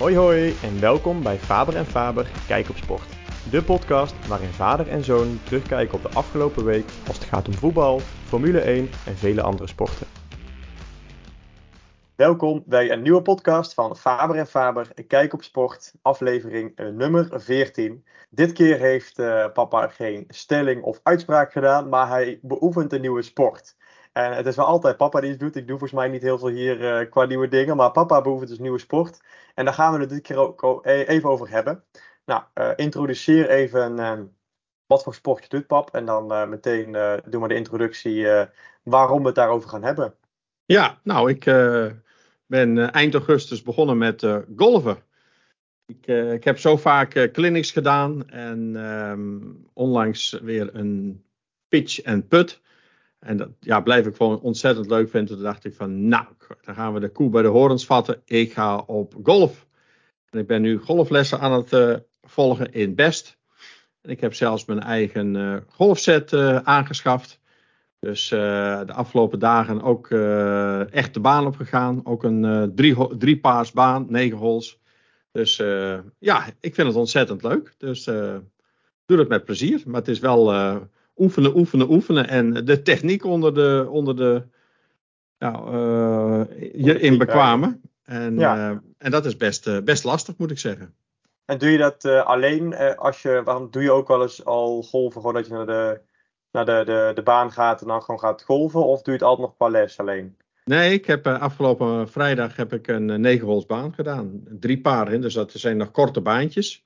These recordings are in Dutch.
Hoi hoi en welkom bij Faber en Faber Kijk op Sport. De podcast waarin vader en zoon terugkijken op de afgelopen week als het gaat om voetbal, Formule 1 en vele andere sporten. Welkom bij een nieuwe podcast van Faber en Faber Kijk op Sport, aflevering eh, nummer 14. Dit keer heeft uh, papa geen stelling of uitspraak gedaan, maar hij beoefent een nieuwe sport. En het is wel altijd papa die het doet. Ik doe volgens mij niet heel veel hier uh, qua nieuwe dingen. Maar papa behoeft dus nieuwe sport. En daar gaan we het dit keer ook e-, even over hebben. Nou, uh, introduceer even uh, wat voor sport je doet, pap. En dan meteen doen we de introductie waarom we het daarover gaan hebben. Ja, nou, ik ben eind augustus begonnen met golven. Ik, ik, heb zo vaak clinics gedaan en um, onlangs weer een pitch en put. En dat ja, blijf ik gewoon ontzettend leuk vinden. Toen dacht ik van, nou, dan gaan we de koe bij de horens vatten. Ik ga op golf. En ik ben nu golflessen aan het uh, volgen in Best. En ik heb zelfs mijn eigen uh, golfset uh, aangeschaft. Dus de afgelopen dagen ook echt de baan opgegaan. Ook een drie, drie paars baan, negen holes. Dus ja, ik vind het ontzettend leuk. Dus doe het met plezier. Maar het is wel oefenen, oefenen, oefenen. En de techniek onder de, onder de nou, uh, hierin bekwamen. En, ja. uh, en dat is best, uh, best lastig, moet ik zeggen. En doe je dat alleen als je, waarom doe je ook wel eens al golven, gewoon dat je naar de, naar de, de, de baan gaat en dan gewoon gaat golven? Of doe je het altijd nog qua les alleen? Nee, ik heb afgelopen vrijdag heb ik een negenholsbaan gedaan. Drie paren, dus dat zijn nog korte baantjes.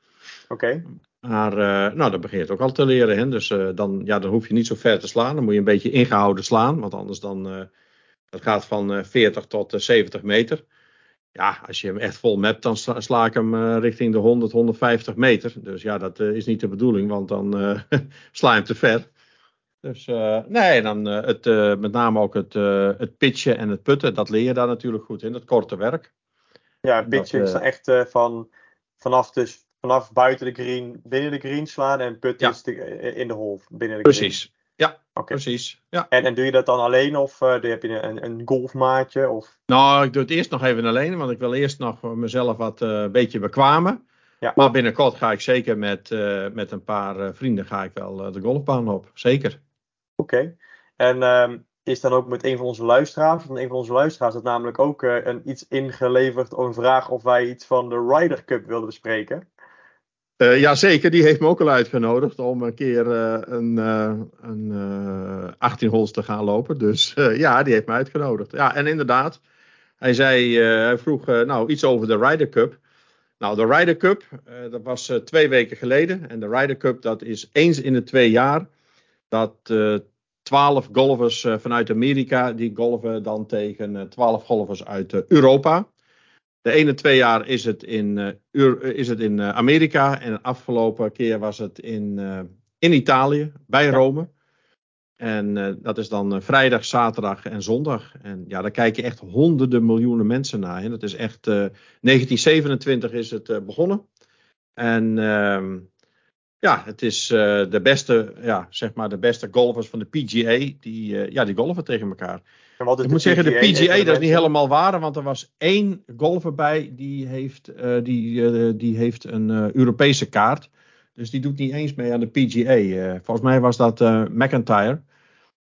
Oké. Okay. Maar uh, nou, dat begin je ook al te leren. Hè? Dus uh, dan, ja, dan hoef je niet zo ver te slaan. Dan moet je een beetje ingehouden slaan. Want anders dan, uh, dat gaat van 40 tot 70 meter. Ja, als je hem echt vol mapt, dan sla, sla ik hem richting de 100, 150 meter. Dus ja, dat is niet de bedoeling, want dan sla je hem te ver. Dus nee, dan het, met name ook het, het pitchen en het putten, dat leer je daar natuurlijk goed in. Het korte werk. Ja, pitchen is echt van, vanaf dus vanaf buiten de green binnen de green slaan en putten ja. Eh, in de hole binnen de precies. green. Ja, okay. precies. Ja. En, en doe je dat dan alleen of uh, heb je een, een golfmaatje? Of? Nou, ik doe het eerst nog even alleen, want ik wil eerst nog mezelf wat uh, een beetje bekwamen. Ja. Maar binnenkort ga ik zeker met, uh, met een paar vrienden ga ik wel de golfbaan op. Zeker. Oké. Okay. En um, is dan ook met een van onze luisteraars, van een van onze luisteraars, dat namelijk ook een, iets ingeleverd, een vraag of wij iets van de Ryder Cup wilden bespreken. Uh, ja, zeker. Die heeft me ook al uitgenodigd om een keer uh, een, uh, een 18 holes te gaan lopen. Dus ja, die heeft me uitgenodigd. Ja, en inderdaad, hij zei, hij vroeg nou iets over de Ryder Cup. Nou, de Ryder Cup, dat was twee weken geleden. En de Ryder Cup, dat is eens in de twee jaar dat twaalf golfers vanuit Amerika, die golven dan tegen twaalf golfers uit Europa. De ene twee jaar is het in, uh, is het in uh, Amerika en de afgelopen keer was het in, in Italië, bij Rome. En dat is dan vrijdag, zaterdag en zondag. En ja, daar kijken echt honderden miljoenen mensen naar. Hè. Dat is echt, 1927 is het begonnen. En ehm, ja, het is de beste, ja, zeg maar de beste golfers van de PGA, die, ja, die golven tegen elkaar ik moet zeggen, de PGA dat is niet helemaal waar, want er was één golfer bij die heeft, uh, die, die heeft een Europese kaart. Dus die doet niet eens mee aan de PGA. volgens mij was dat McIntyre,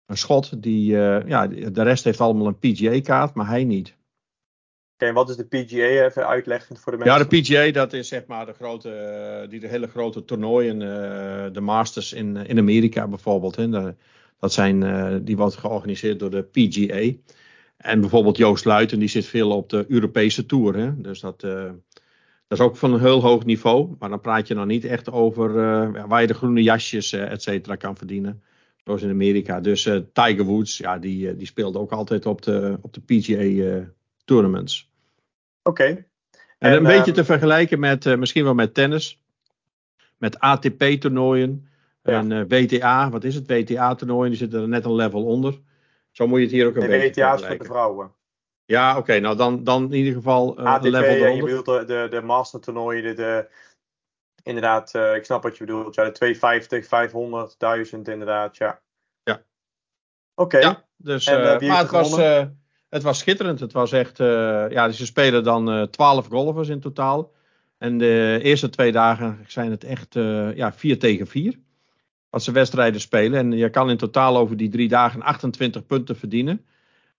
een schot. Die, ja, de rest heeft allemaal een PGA-kaart, maar hij niet. Oké, wat is de PGA? Even uitleggen voor de mensen. Ja, de PGA dat is zeg maar de grote, die de hele grote toernooien, de Masters in, in Amerika bijvoorbeeld. Hè, de, dat zijn, uh, die wordt georganiseerd door de PGA. En bijvoorbeeld Joost Luiten, die zit veel op de Europese Tour. Hè? Dus dat, uh, dat is ook van een heel hoog niveau. Maar dan praat je nog niet echt over waar je de groene jasjes, et cetera, kan verdienen. Zoals in Amerika. Dus Tiger Woods, ja, die, die speelde ook altijd op de, op de PGA tournaments. Oké. Okay. En, en, een beetje te vergelijken met, misschien wel met tennis. Met ATP-toernooien. En uh, WTA, wat is het? WTA-toernooi, die zitten er net een level onder. Zo moet je het hier ook een nee, beetje WTA is voor de vrouwen. Ja, oké. Okay, nou, dan, dan in ieder geval uh, ATP, een level eronder. je bedoelt de, de, de de, de, inderdaad, uh, ik snap wat je bedoelt. Ja, de 250, 500, 1000 inderdaad, ja. Ja. Oké. Okay. Ja, dus, en, uh, maar het was, het was schitterend. Het was echt, ja, ze spelen dan 12 golfers in totaal. En de eerste twee dagen zijn het echt ja, 4 tegen 4. Als ze wedstrijden spelen. En je kan in totaal over die drie dagen 28 punten verdienen.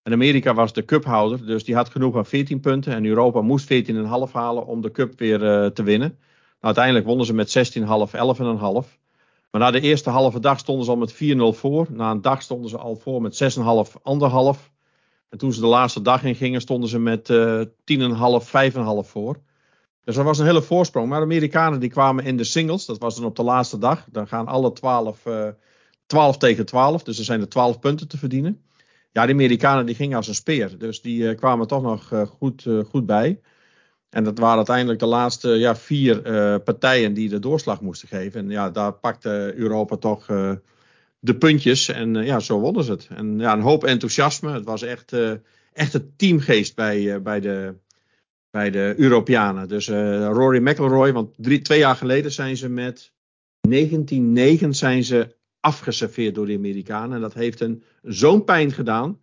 En Amerika was de cuphouder, dus die had genoeg aan 14 punten. En Europa moest 14,5 halen om de cup weer te winnen. Nou, uiteindelijk wonnen ze met 16,5, 11,5. Maar na de eerste halve dag stonden ze al met 4-0 voor. Na een dag stonden ze al voor met 6,5, 1,5. En toen ze de laatste dag in gingen, stonden ze met uh, 10,5, 5,5 voor. Dus dat was een hele voorsprong. Maar de Amerikanen die kwamen in de singles. Dat was dan op de laatste dag. Dan gaan alle 12, uh, 12 tegen 12. Dus er zijn er 12 punten te verdienen ja, de Amerikanen die gingen als een speer. Dus die uh, kwamen toch nog uh, goed, uh, goed bij. En dat waren uiteindelijk de laatste ja, vier partijen die de doorslag moesten geven. En ja, daar pakte Europa toch de puntjes. En ja, zo wonnen ze het. En ja, een hoop enthousiasme. Het was echt, echt het teamgeest bij, bij, de, bij de Europeanen. Dus Rory McIlroy, want twee jaar geleden zijn ze met 19-9 zijn ze afgeserveerd door de Amerikanen. En dat heeft hen zo'n pijn gedaan.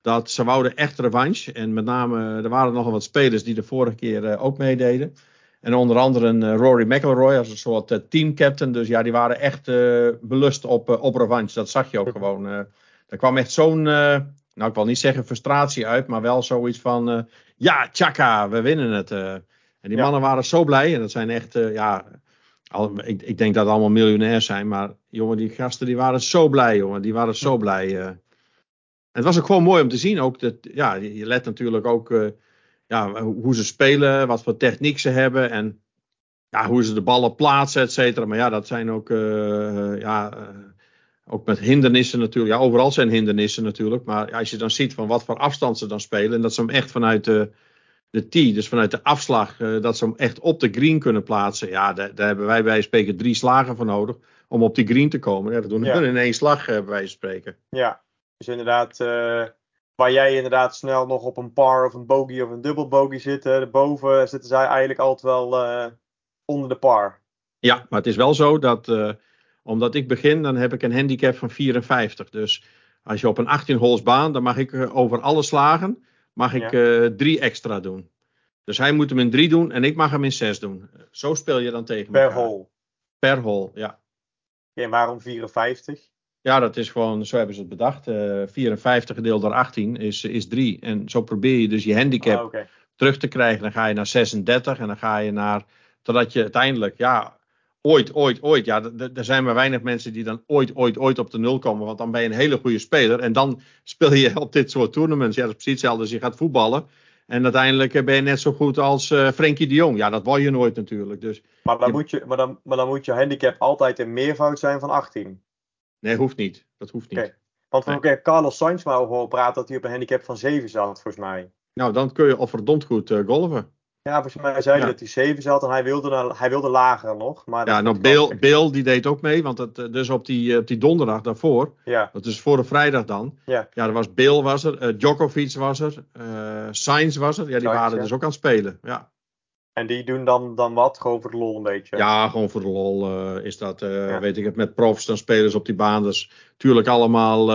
Dat ze wouden echt revanche. En met name, er waren nogal wat spelers die de vorige keer uh, ook meededen. En onder andere een uh, Rory McIlroy als een soort uh, teamcaptain. Dus ja, die waren echt belust op, op revanche. Dat zag je ook gewoon. er kwam echt zo'n, nou ik wil niet zeggen frustratie uit. Maar wel zoiets van, ja, tjaka, we winnen het. en die mannen waren zo blij. En dat zijn echt, ja, al, ik, ik, denk dat allemaal miljonairs zijn, maar jongen, die gasten die waren zo blij, jongen. Die waren zo blij. Uh. Het was ook gewoon mooi om te zien. Ook dat, ja, je let natuurlijk ook uh, ja, hoe ze spelen, wat voor techniek ze hebben en ja, hoe ze de ballen plaatsen, et cetera. Maar ja, dat zijn ook, uh, ja, ook met hindernissen natuurlijk. Ja, overal zijn hindernissen natuurlijk. Maar als je dan ziet van wat voor afstand ze dan spelen en dat ze hem echt vanuit de de tee, dus vanuit de afslag, uh, dat ze hem echt op de green kunnen plaatsen. Ja, daar, daar hebben wij bij spreken drie slagen voor nodig om op die green te komen. Ja, dat doen we in één slag bij wijze spreken. Ja, dus inderdaad, waar jij inderdaad snel nog op een par of een bogey of een dubbel bogey zit, boven zitten zij eigenlijk altijd wel onder de par. Ja, maar het is wel zo dat, omdat ik begin, dan heb ik een handicap van 54. Dus als je op een 18 holes baan, dan mag ik over alle slagen mag ik ja. uh, drie extra doen. Dus hij moet hem in drie doen en ik mag hem in zes doen. Zo speel je dan tegen per elkaar. Per hole? Per hole, ja. En waarom 54? Ja, dat is gewoon, zo hebben ze het bedacht. Uh, 54 gedeeld door 18 is, is 3. En zo probeer je dus je handicap okay. terug te krijgen. Dan ga je naar 36 en dan ga je naar. Totdat je uiteindelijk, ja, ooit, ooit, ooit. Ja, er zijn maar weinig mensen die dan ooit, ooit, ooit op de nul komen. Want dan ben je een hele goede speler. En dan speel je op dit soort tournaments. Ja, dat is precies hetzelfde als je gaat voetballen. En uiteindelijk ben je net zo goed als uh, Frenkie de Jong. Ja, dat word je nooit natuurlijk. Dus, maar, dan Moet je, maar, dan, maar dan moet je handicap altijd een meervoud zijn van 18. Nee, hoeft niet. Dat hoeft niet. Okay. Want van nee. Carlos Sainz maar over praten dat hij op een handicap van 7 zat, volgens mij. Nou, dan kun je al verdomd goed uh, golven. Ja, volgens mij zei hij ja. dat hij 7 zat en hij wilde, hij wilde lager nog. Maar ja, nou, Bill, Bill die deed ook mee, want het, dus op die, op die donderdag daarvoor, ja. dat is voor de vrijdag dan. Ja, ja er was Bill was er, uh, Djokovic was er, uh, Sainz was er, ja, die Sainz, waren ja. dus ook aan het spelen. Ja. En die doen dan, dan wat? Gewoon voor de lol een beetje? Ja, gewoon voor de lol uh, is dat, ja. weet ik het, met profs dan spelers op die baan. Dus natuurlijk allemaal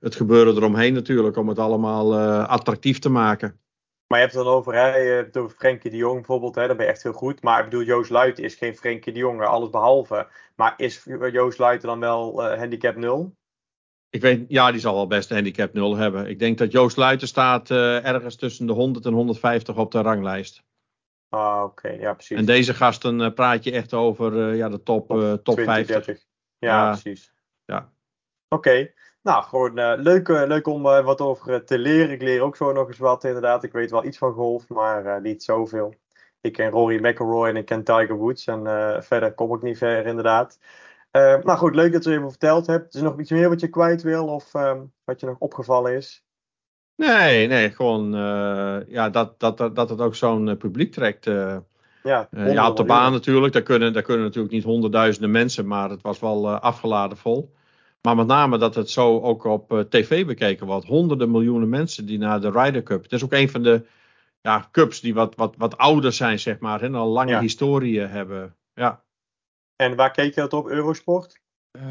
het gebeuren eromheen natuurlijk, om het allemaal attractief te maken. Maar je hebt het dan over, hè, je hebt het over Frenkie de Jong bijvoorbeeld, hè, dan ben je echt heel goed. Maar ik bedoel, Joost Luiten is geen Frenkie de Jong, alles behalve. Maar is Joost Luiten dan wel handicap 0? Ik weet, ja, die zal wel best een handicap 0 hebben. Ik denk dat Joost Luiten staat ergens tussen de 100 en 150 op de ranglijst. Ah, oké, okay, ja, precies. En deze gasten uh, praat je echt over ja, de top, top, top 20, 50. 30. Ja, ja, precies. Ja. Oké. Okay. Nou, gewoon uh, leuk, uh, leuk om uh, wat over te leren. Ik leer ook zo nog eens wat, inderdaad. Ik weet wel iets van golf, maar niet zoveel. Ik ken Rory McIlroy en ik ken Tiger Woods. En verder kom ik niet ver, inderdaad. nou goed, leuk dat je even verteld hebt. Is er nog iets meer wat je kwijt wil of wat je nog opgevallen is? Nee, nee, gewoon ja, dat, dat, dat, dat het ook zo'n publiek trekt. ja, ja, op de baan natuurlijk. Daar kunnen, daar kunnen natuurlijk niet honderdduizenden mensen, maar het was wel afgeladen vol. Maar met name dat het zo ook op uh, tv bekeken wordt. Honderden miljoenen mensen die naar de Ryder Cup. Het is ook een van de ja, cups die wat, wat, wat ouder zijn, zeg maar. En al lange Ja. historie hebben. Ja. En waar keek je dat op, Eurosport? Eh,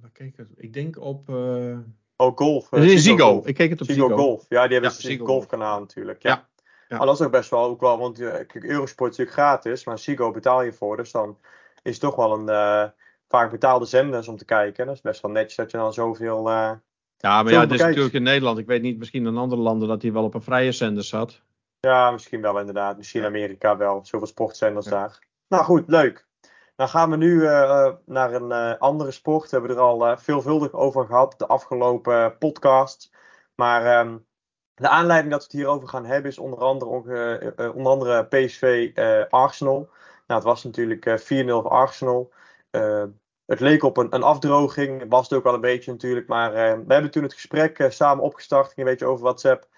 waar keek? Ik denk op. eh, Oh, golf. Uh, Ziggo. Ziggo. Golf. Ik keek het op Ziggo. Ziggo Golf. Ja, die hebben ja, een golfkanaal natuurlijk. Ja. ja. ja. Maar dat is ook best wel, ook wel want Eurosport is natuurlijk gratis, maar Ziggo betaal je voor. Dus dan is het toch wel een uh, vaak betaalde zenders om te kijken. Dat is best wel netjes dat je dan zoveel. Uh, ja, maar ja, het is natuurlijk in Nederland. Ik weet niet, misschien in andere landen dat hij wel op een vrije zender zat. Ja, misschien wel inderdaad. Misschien Amerika wel. Zoveel sportzenders daar. Nou goed, leuk. Dan gaan we nu uh, naar een uh, andere sport. We hebben er al veelvuldig over gehad de afgelopen podcast. Maar um, de aanleiding dat we het hierover gaan hebben is onder andere, onder andere PSV Arsenal. Nou, het was natuurlijk 4-0 voor Arsenal. het leek op een, een afdroging, was het ook wel een beetje natuurlijk. Maar we hebben toen het gesprek samen opgestart, een beetje over WhatsApp.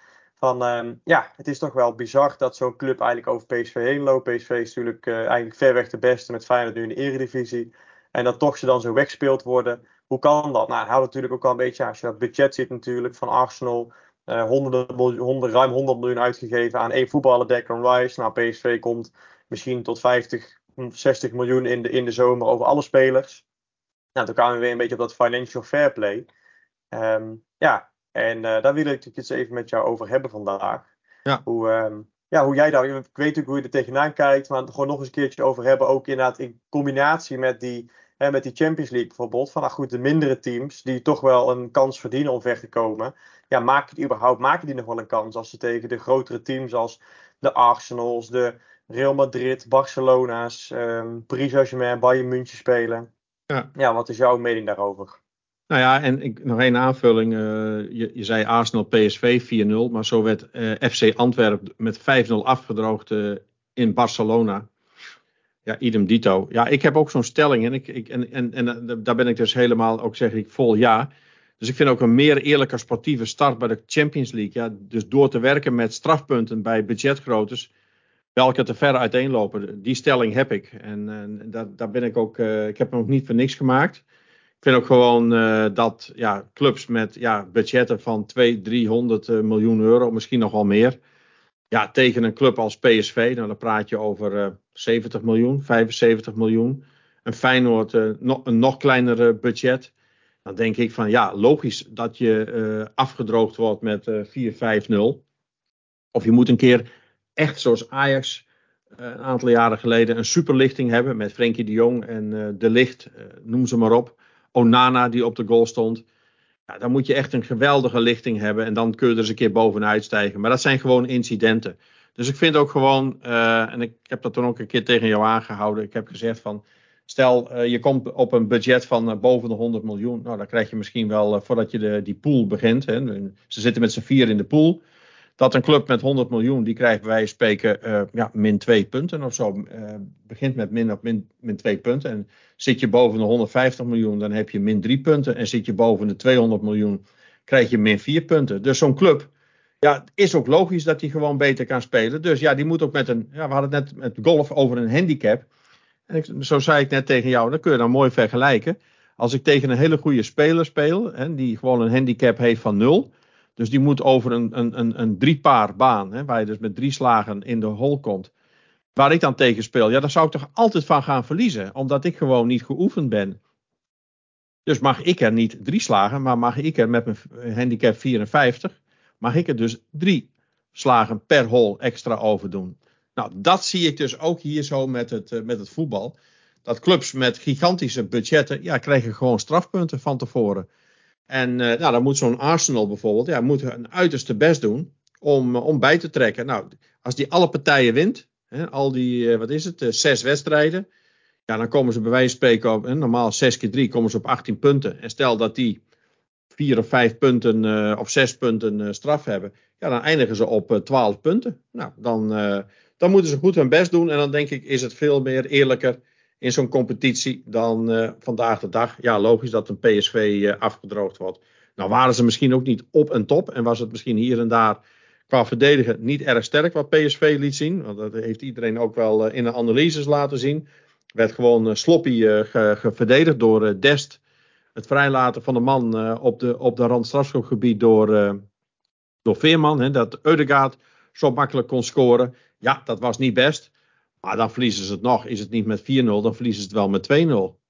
Van um, ja, het is toch wel bizar dat zo'n club eigenlijk over PSV heen loopt. PSV is natuurlijk uh, eigenlijk ver weg de beste met Feyenoord nu in de eredivisie. En dat toch ze dan zo weggespeeld worden. Hoe kan dat? Nou, houdt natuurlijk ook wel een beetje als je dat budget ziet natuurlijk van Arsenal. Uh, honderden, honderd, ruim 100 miljoen uitgegeven aan één voetballer, Declan Rice. Nou, PSV komt misschien tot 50, 60 miljoen in de, in de zomer over alle spelers. Nou, toen kwamen we weer een beetje op dat financial fair play. Um, ja, en uh, daar wil ik het eens even met jou over hebben vandaag. Ja. Hoe, um, ja, hoe jij daar, ik weet natuurlijk hoe je er tegenaan kijkt, maar gewoon nog eens een keertje over hebben. Ook inderdaad in combinatie met die, hè, met die Champions League bijvoorbeeld. Van nou goed, de mindere teams die toch wel een kans verdienen om ver te komen. Ja, maken die überhaupt, maken die nog wel een kans als ze tegen de grotere teams als de Arsenals, de Real Madrid, Barcelona's, um, Paris Saint-Germain, Bayern München spelen? Ja. ja, wat is jouw mening daarover? Nou ja, en ik, nog één aanvulling. Uh, je, je, zei Arsenal PSV 4-0, maar zo werd eh, FC Antwerpen met 5-0 afgedroogd uh, in Barcelona. Ja, idem dito. Ja, ik heb ook zo'n stelling en, ik, ik, en, en, en daar ben ik dus helemaal ook zeg ik vol ja. Dus ik vind ook een meer eerlijke sportieve start bij de Champions League. Ja, dus door te werken met strafpunten bij budgetgroottes, welke te ver uiteenlopen. Die stelling heb ik. En, en daar, daar ben ik ook, ik heb hem ook niet voor niks gemaakt vind ook gewoon uh, dat ja, clubs met ja, budgetten van 200, 300 uh, miljoen euro, misschien nog wel meer. Ja, tegen een club als PSV, nou, dan praat je over uh, eh, 70 miljoen, 75 miljoen. Een Feyenoord, uh, een nog kleiner budget. Dan denk ik van ja, logisch dat je afgedroogd wordt met 4-5-0. Of je moet een keer echt zoals Ajax een aantal jaren geleden een superlichting hebben met Frenkie de Jong en De Licht, noem ze maar op. Onana die op de goal stond. Ja, dan moet je echt een geweldige lichting hebben. En dan kun je er eens een keer bovenuit stijgen. Maar dat zijn gewoon incidenten. Dus ik vind ook gewoon, uh, en ik heb dat toen ook een keer tegen jou aangehouden. Ik heb gezegd van, stel uh, je komt op een budget van uh, boven de 100 miljoen. Nou, dan krijg je misschien wel, voordat je de, die pool begint. Hè, ze zitten met z'n vier in de pool dat een club met 100 miljoen, die krijgt bij wijze van spreken uh, ja, min 2 punten of zo. Uh, begint met min of min, min 2 punten. En zit je boven de 150 miljoen, dan heb je min 3 punten. En zit je boven de 200 miljoen, krijg je min 4 punten. Dus zo'n club, ja, is ook logisch dat die gewoon beter kan spelen. Dus ja, die moet ook met een, ja, we hadden het net met golf over een handicap. En zo zei ik net tegen jou, dan kun je dan mooi vergelijken. Als ik tegen een hele goede speler speel, hè, die gewoon een handicap heeft van 0 dus die moet over een, een, een, een driepaar baan, hè, waar je dus met drie slagen in de hol komt. Waar ik dan tegen speel, ja, daar zou ik toch altijd van gaan verliezen, omdat ik gewoon niet geoefend ben. Dus mag ik er niet drie slagen, maar mag ik er met mijn handicap 54, mag ik er dus drie slagen per hol extra over doen. Nou, dat zie ik dus ook hier zo met het, eh, met het voetbal. Dat clubs met gigantische budgetten, ja, krijgen gewoon strafpunten van tevoren. En uh, nou, dan moet zo'n Arsenal bijvoorbeeld, ja, moet een uiterste best doen om, eh, om bij te trekken. Nou, als die alle partijen wint, hè, al die, uh, wat is het, zes wedstrijden. Ja, dan komen ze bij wijze van spreken op, normaal 6 keer 3 komen ze op 18 punten. En stel dat die vier of vijf punten of zes punten straf hebben. Ja, dan eindigen ze op 12 punten. Nou, dan, dan moeten ze goed hun best doen. En dan denk ik, is het veel meer eerlijker in zo'n competitie dan uh, vandaag de dag. Ja, logisch dat een PSV eh, afgedroogd wordt. Nou waren ze misschien ook niet op en top. En was het misschien hier en daar qua verdedigen niet erg sterk wat PSV liet zien. Want dat heeft iedereen ook wel uh, in de analyses laten zien. Werd gewoon sloppy geverdedigd door Dest. Het vrijlaten van de man op de, op de rand door, door Veerman. Hè, dat Eudegaard zo makkelijk kon scoren. Ja, dat was niet best. Maar dan verliezen ze het nog. Is het niet met 4-0, dan verliezen ze het wel met 2-0.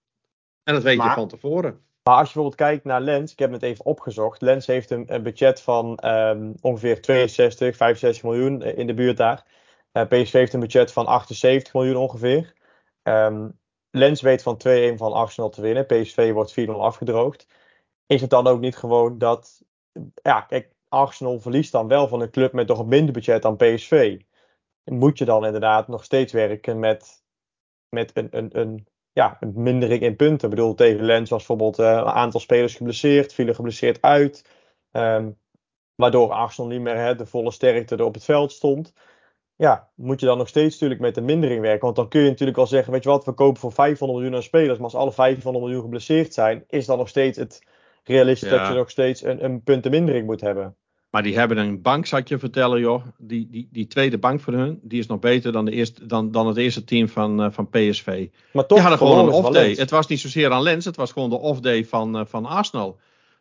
En dat weet je van tevoren. Maar als je bijvoorbeeld kijkt naar Lens, ik heb het even opgezocht. Lens heeft een, een budget van ehm, ongeveer 62, 65 miljoen in de buurt daar. Uh, PSV heeft een budget van 78 miljoen ongeveer. Um, Lens weet van 2-1 van Arsenal te winnen. PSV wordt 4-0 afgedroogd. Is het dan ook niet gewoon dat. Ja, kijk, Arsenal verliest dan wel van een club met toch een minder budget dan PSV. Moet je dan inderdaad nog steeds werken met, met een, een, een, ja, een mindering in punten? Ik bedoel, tegen Lens was bijvoorbeeld uh, een aantal spelers geblesseerd, vielen geblesseerd uit. Um, waardoor Arsenal niet meer hè, de volle sterkte er op het veld stond ja, moet je dan nog steeds natuurlijk met de mindering werken. Want dan kun je natuurlijk wel zeggen, weet je wat, we kopen voor 500 miljoen aan spelers. Maar als alle 500 miljoen geblesseerd zijn, is dan nog steeds het realistisch dat je nog steeds een, een puntenmindering moet hebben. Maar die hebben een bank, zou ik je vertellen, joh. Die, die, die tweede bank voor hun, die is nog beter dan, de eerste, dan, dan het eerste team van, uh, van PSV. Maar toch, die hadden gewoon een off-day. Het was niet zozeer aan Lens, het was gewoon de off-day van, uh, van Arsenal.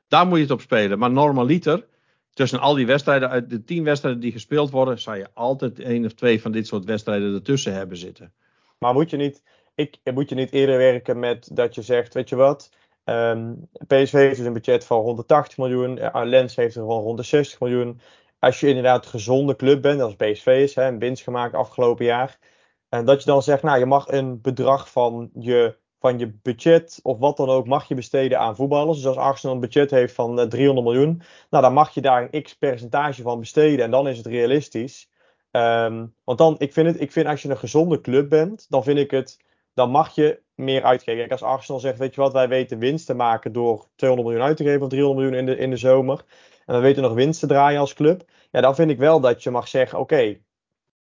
Daar moet je het op spelen. Maar normaliter tussen al die wedstrijden, uit de tien wedstrijden die gespeeld worden, zou je altijd één of twee van dit soort wedstrijden ertussen hebben zitten. Maar moet je niet, ik, moet je niet eerder werken met dat je zegt, weet je wat, um, PSV heeft dus een budget van 180 miljoen, Lens heeft er gewoon 160 miljoen. Als je inderdaad een gezonde club bent, als PSV is, hè, een winst gemaakt afgelopen jaar, en dat je dan zegt, nou, je mag een bedrag van je van je budget of wat dan ook mag je besteden aan voetballers. Dus als Arsenal een budget heeft van 300 eh, miljoen, nou dan mag je daar een x percentage van besteden en dan is het realistisch. Um, want dan, ik vind het, ik vind als je een gezonde club bent, dan vind ik het, dan mag je meer uitgeven. Kijk, als Arsenal zegt, weet je wat, wij weten winst te maken door 200 miljoen uit te geven of 300 miljoen in de, in de zomer. En we weten nog winst te draaien als club. Ja, dan vind ik wel dat je mag zeggen, oké,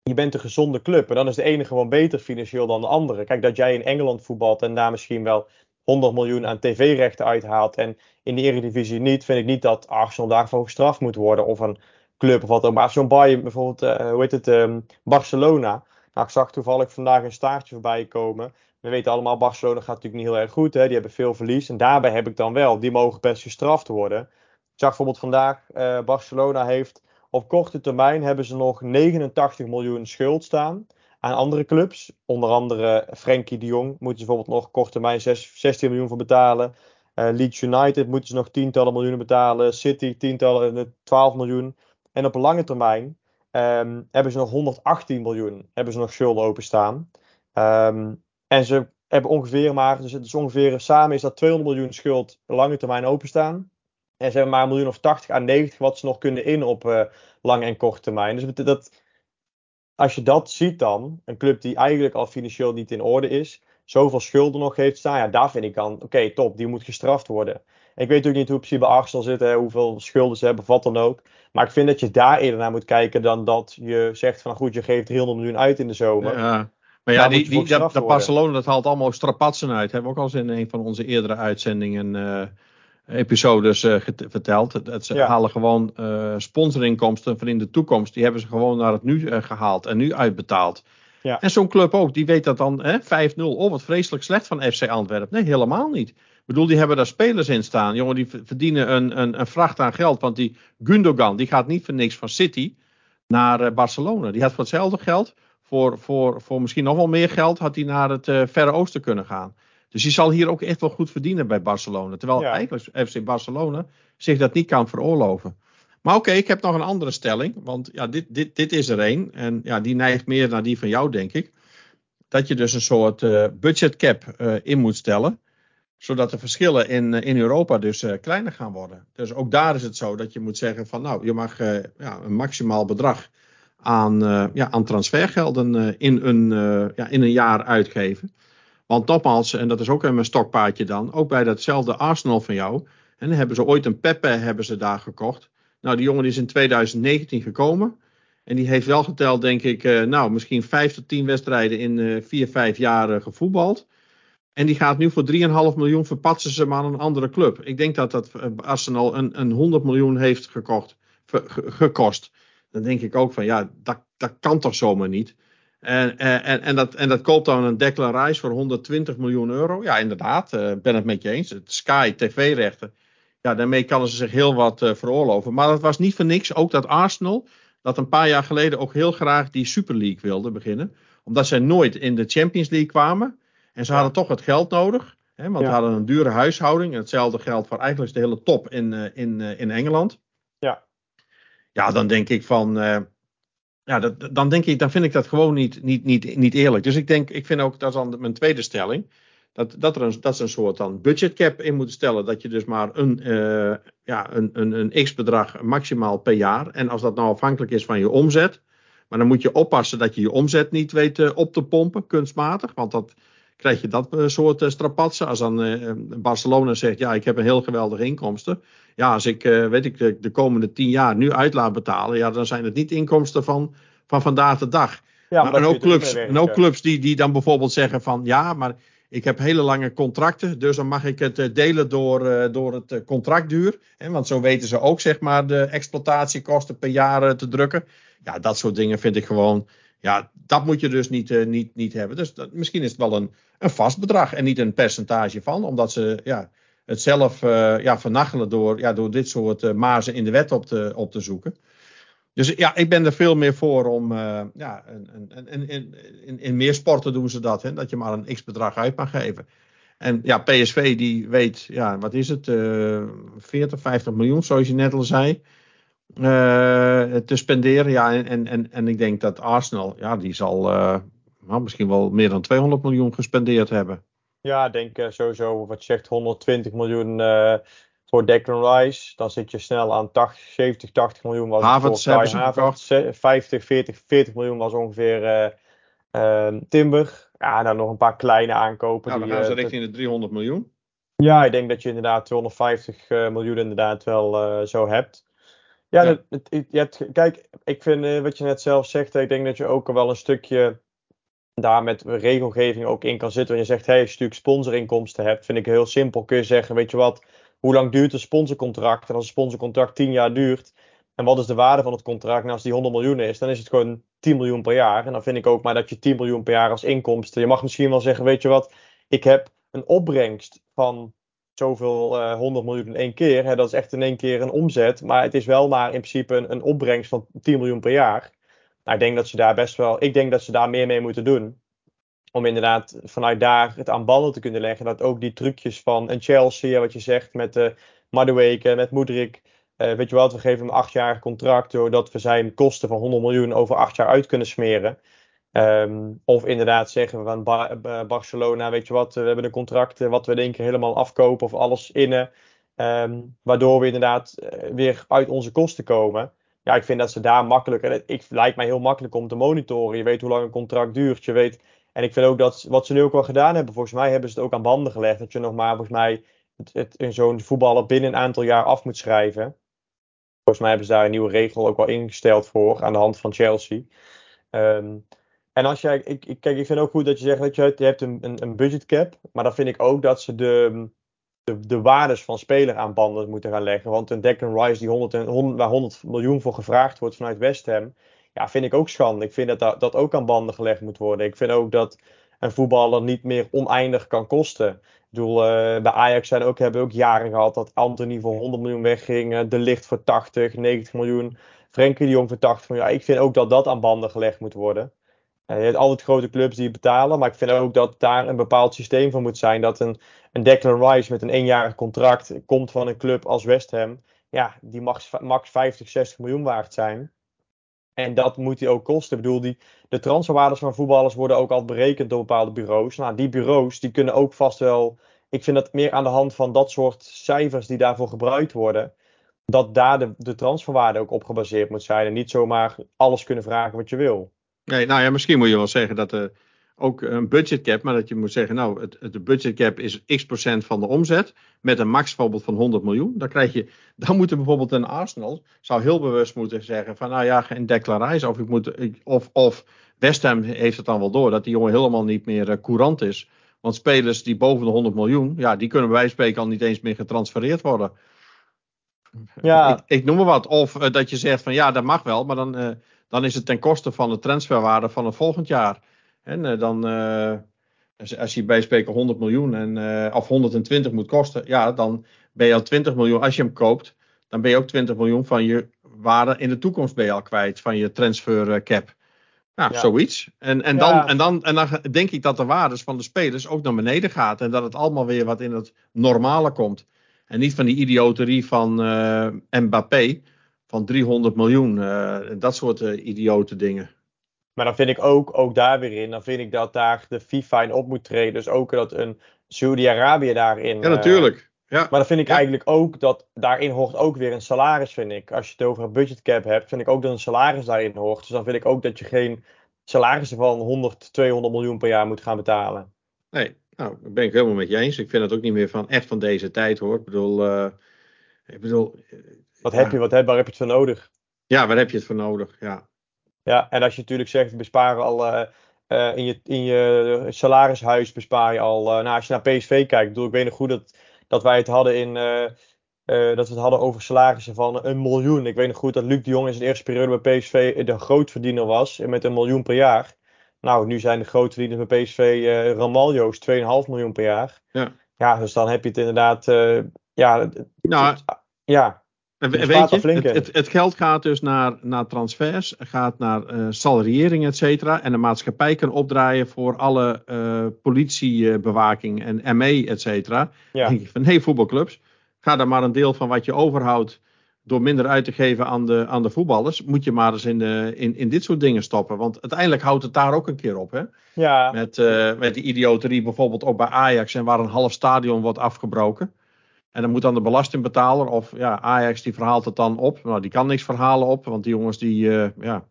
je bent een gezonde club. En dan is de ene gewoon beter financieel dan de andere. Kijk, dat jij in Engeland voetbalt en daar misschien wel 100 miljoen aan tv-rechten uithaalt. En in de Eredivisie niet, vind ik niet dat Arsenal daarvoor gestraft moet worden. Of een club of wat ook. Maar zo'n Bayern, bijvoorbeeld, uh, hoe heet het, um, Barcelona. Nou, ik zag toevallig vandaag een staartje voorbij komen. We weten allemaal, Barcelona gaat natuurlijk niet heel erg goed. Hè? Die hebben veel verlies. En daarbij heb ik dan wel, die mogen best gestraft worden. Ik zag bijvoorbeeld vandaag, uh, Barcelona heeft op korte termijn hebben ze nog 89 miljoen schuld staan aan andere clubs. Onder andere Frenkie de Jong moeten ze bijvoorbeeld nog kort termijn 16 miljoen voor betalen. Uh, Leeds United moeten ze nog tientallen miljoenen betalen. City tientallen, 12 miljoen. En op lange termijn um, hebben ze nog 118 miljoen hebben ze nog schulden openstaan. Um, en ze hebben ongeveer maar, dus het is ongeveer samen is dat 200 miljoen schuld lange termijn openstaan. En ze hebben maar een miljoen of 80 à 90 wat ze nog kunnen in op uh, lange en korte termijn. Dus dat, als je dat ziet dan, een club die eigenlijk al financieel niet in orde is, zoveel schulden nog heeft staan, ja, daar vind ik dan, oké, top, die moet gestraft worden. Ik weet ook niet hoe precies bij Arsenal zitten, hoeveel schulden ze hebben, wat dan ook. Maar ik vind dat je daar eerder naar moet kijken dan dat je zegt van, goed, je geeft 300 miljoen uit in de zomer. Ja. Maar ja, die, die, dat, dat Barcelona dat haalt allemaal strapatsen uit. Hebben we ook al eens in een van onze eerdere uitzendingen uh, episodes uh, verteld. Dat ze halen gewoon uh, sponsorinkomsten van in de toekomst. Die hebben ze gewoon naar het nu gehaald en nu uitbetaald. Ja. En zo'n club ook, die weet dat dan 5-0. Oh, wat vreselijk slecht van FC Antwerpen. Nee, helemaal niet. Ik bedoel, die hebben daar spelers in staan. Jongen, die verdienen een, een, een vracht aan geld. Want die Gundogan, die gaat niet voor niks van City naar Barcelona. Die had voor hetzelfde geld, voor, voor, voor misschien nog wel meer geld, had hij naar het Verre Oosten kunnen gaan. Dus die zal hier ook echt wel goed verdienen bij Barcelona. Terwijl eigenlijk FC Barcelona zich dat niet kan veroorloven. Maar oké, ik heb nog een andere stelling. Want ja, dit, dit, dit is er één. En ja, die neigt meer naar die van jou, denk ik. Dat je dus een soort uh, budget cap uh, in moet stellen. Zodat de verschillen in, uh, in Europa dus kleiner gaan worden. Dus ook daar is het zo dat je moet zeggen van nou, je mag ja, een maximaal bedrag aan, ja, aan transfergelden in, een, ja, in een jaar uitgeven. Want nogmaals, en dat is ook mijn stokpaardje dan, ook bij datzelfde Arsenal van jou. En hebben ze ooit een Pepe hebben ze daar gekocht. Nou, die jongen is in 2019 gekomen. En die heeft wel geteld, denk ik, nou, misschien 5 tot 10 wedstrijden in 4, 5 jaar gevoetbald. En die gaat nu voor 3,5 miljoen verpatsen ze maar aan een andere club. Ik denk dat dat eh, Arsenal een, een 100 miljoen heeft gekocht, gekost. Dan denk ik ook van, ja, dat, dat kan toch zomaar niet. En, en, en, dat, en dat koopt dan een Declan Rice voor 120 miljoen euro. Ja, inderdaad, uh, ben het met je eens. Het Sky TV-rechten. Ja, daarmee kunnen ze zich heel wat uh, veroorloven. Maar dat was niet voor niks. Ook dat Arsenal, dat een paar jaar geleden ook heel graag die Super League wilde beginnen. Omdat zij nooit in de Champions League kwamen. En ze hadden toch het geld nodig. Hè, want we hadden een dure huishouding. Hetzelfde geldt voor eigenlijk de hele top in, in, in Engeland. Ja. Ja, dan denk ik van. ja, dat, dan denk ik, dan vind ik dat gewoon niet, niet, niet, niet eerlijk. Dus ik denk, ik vind ook, dat is dan mijn tweede stelling. Dat, dat, er een, dat ze een soort dan budgetcap in moeten stellen. Dat je dus maar een, ja, een, een, een x-bedrag maximaal per jaar. En als dat nou afhankelijk is van je omzet. Maar dan moet je oppassen dat je je omzet niet weet op te pompen, kunstmatig. Want dat krijg je dat uh, soort strapatsen. Als dan Barcelona zegt, ja, ik heb een heel geweldige inkomsten. Ja, als ik, weet ik, de, de, komende tien jaar nu uit laat betalen. Ja, dan zijn het niet inkomsten van, van vandaag de dag. Ja, maar, en ook clubs, en ook clubs die, die dan bijvoorbeeld zeggen van, ja, maar ik heb hele lange contracten, dus dan mag ik het eh, delen door, door het eh, contractduur. Hè, want zo weten ze ook zeg maar, de exploitatiekosten per jaar te drukken. Ja, dat soort dingen vind ik gewoon. Ja, dat moet je dus niet, niet, niet hebben. Dus dat, misschien is het wel een, een vast bedrag en niet een percentage van, omdat ze ja, het zelf ja, vernachelen door, ja, door dit soort mazen in de wet op te, op te zoeken. Dus ja, ik ben er veel meer voor om. Uh, ja, in, in, in, in, meer sporten doen ze dat, hè, dat je maar een x bedrag uit mag geven. En ja, PSV die weet, ja, wat is het? Uh, 40, 50 miljoen, zoals je net al zei. Uh, te spenderen. Ja, en, en, en ik denk dat Arsenal, ja, die zal uh, nou, misschien wel meer dan 200 miljoen gespendeerd hebben. Ja, ik denk sowieso, wat je zegt, 120 miljoen voor Declan Rice. Dan zit je snel aan 80, 70, 80 miljoen. Was Havertz voor Kai Havertz. 50, 40, 40 miljoen was ongeveer uh, uh, Timber. Ja, dan nog een paar kleine aankopen. Nou, dan die, gaan ze uh, richting de 300 miljoen. Ja, ik denk dat je inderdaad 250 uh, miljoen inderdaad wel uh, zo hebt. Ja, ja. Het, het, je hebt, kijk, ik vind uh, wat je net zelf zegt, ik denk dat je ook wel een stukje daar met regelgeving ook in kan zitten. Wanneer je zegt, hey, als je natuurlijk sponsorinkomsten hebt, vind ik heel simpel. Kun je zeggen, weet je wat, hoe lang duurt een sponsorcontract? En als een sponsorcontract 10 jaar duurt, en wat is de waarde van het contract? Nou, als die 100 miljoen is, dan is het gewoon 10 miljoen per jaar. En dan vind ik ook maar dat je 10 miljoen per jaar als inkomsten. Je mag misschien wel zeggen, weet je wat, ik heb een opbrengst van zoveel uh, 100 miljoen in één keer. Hè, dat is echt in één keer een omzet. Maar het is wel maar in principe een, opbrengst van 10 miljoen per jaar. Nou, ik denk dat ze daar best wel. Ik denk dat ze daar meer mee moeten doen om inderdaad vanuit daar het aan ballen te kunnen leggen. Dat ook die trucjes van een Chelsea, wat je zegt, met de uh, Madueke, met Moedrik. Uh, weet je wat, we geven hem een achtjarig contract, doordat we zijn kosten van 100 miljoen over acht jaar uit kunnen smeren. Um, of inderdaad zeggen we van Bar Barcelona, weet je wat, we hebben een contract wat we denken helemaal afkopen of alles innen. Um, waardoor we inderdaad uh, weer uit onze kosten komen. Ja, ik vind dat ze daar makkelijk, en het lijkt mij heel makkelijk om te monitoren. Je weet hoe lang een contract duurt, je weet en ik vind ook dat wat ze nu ook wel gedaan hebben, volgens mij hebben ze het ook aan banden gelegd. Dat je nog maar volgens mij het, zo'n voetballer binnen een aantal jaar af moet schrijven. Volgens mij hebben ze daar een nieuwe regel ook wel ingesteld voor aan de hand van Chelsea. Um, en als jij, ik, ik, kijk, ik vind ook goed dat je zegt dat je, hebt een, een, een budgetcap. Maar dan vind ik ook dat ze de, de, de waardes van speler aan banden moeten gaan leggen. Want een Declan Rice die 100, 100, waar 100 miljoen voor gevraagd wordt vanuit West Ham ja, vind ik ook schande. Ik vind dat dat, ook aan banden gelegd moet worden. Ik vind ook dat een voetballer niet meer oneindig kan kosten. Ik bedoel, uh, bij Ajax zijn ook, hebben ook jaren gehad dat Anthony voor 100 miljoen wegging. Uh, de Licht voor 80, 90 miljoen. Frenkie de Jong voor 80 miljoen. Ja, ik vind ook dat dat aan banden gelegd moet worden. Uh, je hebt altijd grote clubs die betalen. Maar ik vind ook dat daar een bepaald systeem voor moet zijn. Dat een, een Declan Rice met een eenjarig contract komt van een club als West Ham. Ja, die max, max 50, 60 miljoen waard zijn. En dat moet hij ook kosten. Ik bedoel, die, de transferwaardes van voetballers worden ook al berekend door bepaalde bureaus. Nou, die bureaus die kunnen ook vast wel. Ik vind dat meer aan de hand van dat soort cijfers die daarvoor gebruikt worden. Dat daar de, de transferwaarde ook op gebaseerd moet zijn. En niet zomaar alles kunnen vragen wat je wil. Nee, nou ja, misschien moet je wel zeggen dat er ook een budgetcap, maar dat je moet zeggen, nou, het, de budgetcap is x procent van de omzet, met een max bijvoorbeeld van 100 miljoen. Dan krijg je, dan moet er bijvoorbeeld een Arsenal, zou heel bewust moeten zeggen van, nou ja, geen declaratie, of ik moet, of, of West Ham heeft het dan wel door, dat die jongen helemaal niet meer uh, courant is. Want spelers die boven de 100 miljoen, ja, die kunnen wij spreken al niet eens meer getransfereerd worden. Ja. Ik, ik noem maar wat. Of uh, dat je zegt van ja, dat mag wel, maar dan, uh, dan is het ten koste van de transferwaarde van het volgend jaar. En uh, dan, uh, als, je bij spreken 100 miljoen en, uh, of 120 moet kosten, ja, dan ben je al 20 miljoen. Als je hem koopt, dan ben je ook 20 miljoen van je waarde in de toekomst ben je al kwijt van je transfer cap. Ja, Ja. zoiets. En, en, Ja. dan, en, dan, en dan denk ik dat de waardes van de spelers ook naar beneden gaat. En dat het allemaal weer wat in het normale komt. En niet van die idioterie van eh, Mbappé van 300 miljoen. eh, dat soort eh, idiote dingen. Maar dan vind ik ook, ook daar weer in, dan vind ik dat daar de FIFA in op moet treden. Dus ook dat een Saudi-Arabië daarin. Ja, eh, natuurlijk. Ja. maar dan vind ik Ja. eigenlijk ook dat daarin hoort ook weer een salaris, vind ik. Als je het over een budgetcap hebt, vind ik ook dat een salaris daarin hoort. Dus dan vind ik ook dat je geen salarissen van 100, 200 miljoen per jaar moet gaan betalen. Nee, nou, dat ben ik helemaal met je eens. Ik vind het ook niet meer van echt van deze tijd hoor. Ik bedoel, ik bedoel Wat heb je, wat heb, waar heb je het voor nodig? Ja, waar heb je het voor nodig? Ja. Ja, en als je natuurlijk zegt, besparen al eh, eh, in, je, in je salarishuis bespaar je al. eh, nou, als je naar PSV kijkt, bedoel, ik weet nog goed dat, dat wij het hadden in. dat we het hadden over salarissen van een miljoen. Ik weet nog goed dat Luc de Jong in zijn eerste periode bij PSV de grootverdiener was. en Met een miljoen per jaar. Nou, nu zijn de grootverdieners bij PSV Ramaljo's 2,5 miljoen per jaar. Ja. Ja, dus dan heb je het inderdaad. ja, Nou, het- ja, En Je we- spaart weet je, het, in. het, het geld gaat dus naar, naar transfers, gaat naar eh salariering, et cetera. En de maatschappij kan opdraaien voor alle eh, politiebewaking en ME, et cetera. ja. Dan denk ik van, nee, voetbalclubs, ga daar maar een deel van wat je overhoudt door minder uit te geven aan de, aan de voetballers, moet je maar eens in, de, in, in dit soort dingen stoppen. Want uiteindelijk houdt het daar ook een keer op, hè. ja. Met, eh, met die idioterie bijvoorbeeld ook bij Ajax en waar een half stadion wordt afgebroken. En dan moet dan de belastingbetaler of ja, Ajax die verhaalt het dan op. Nou, die kan niks verhalen op, want die jongens die, eh, ja.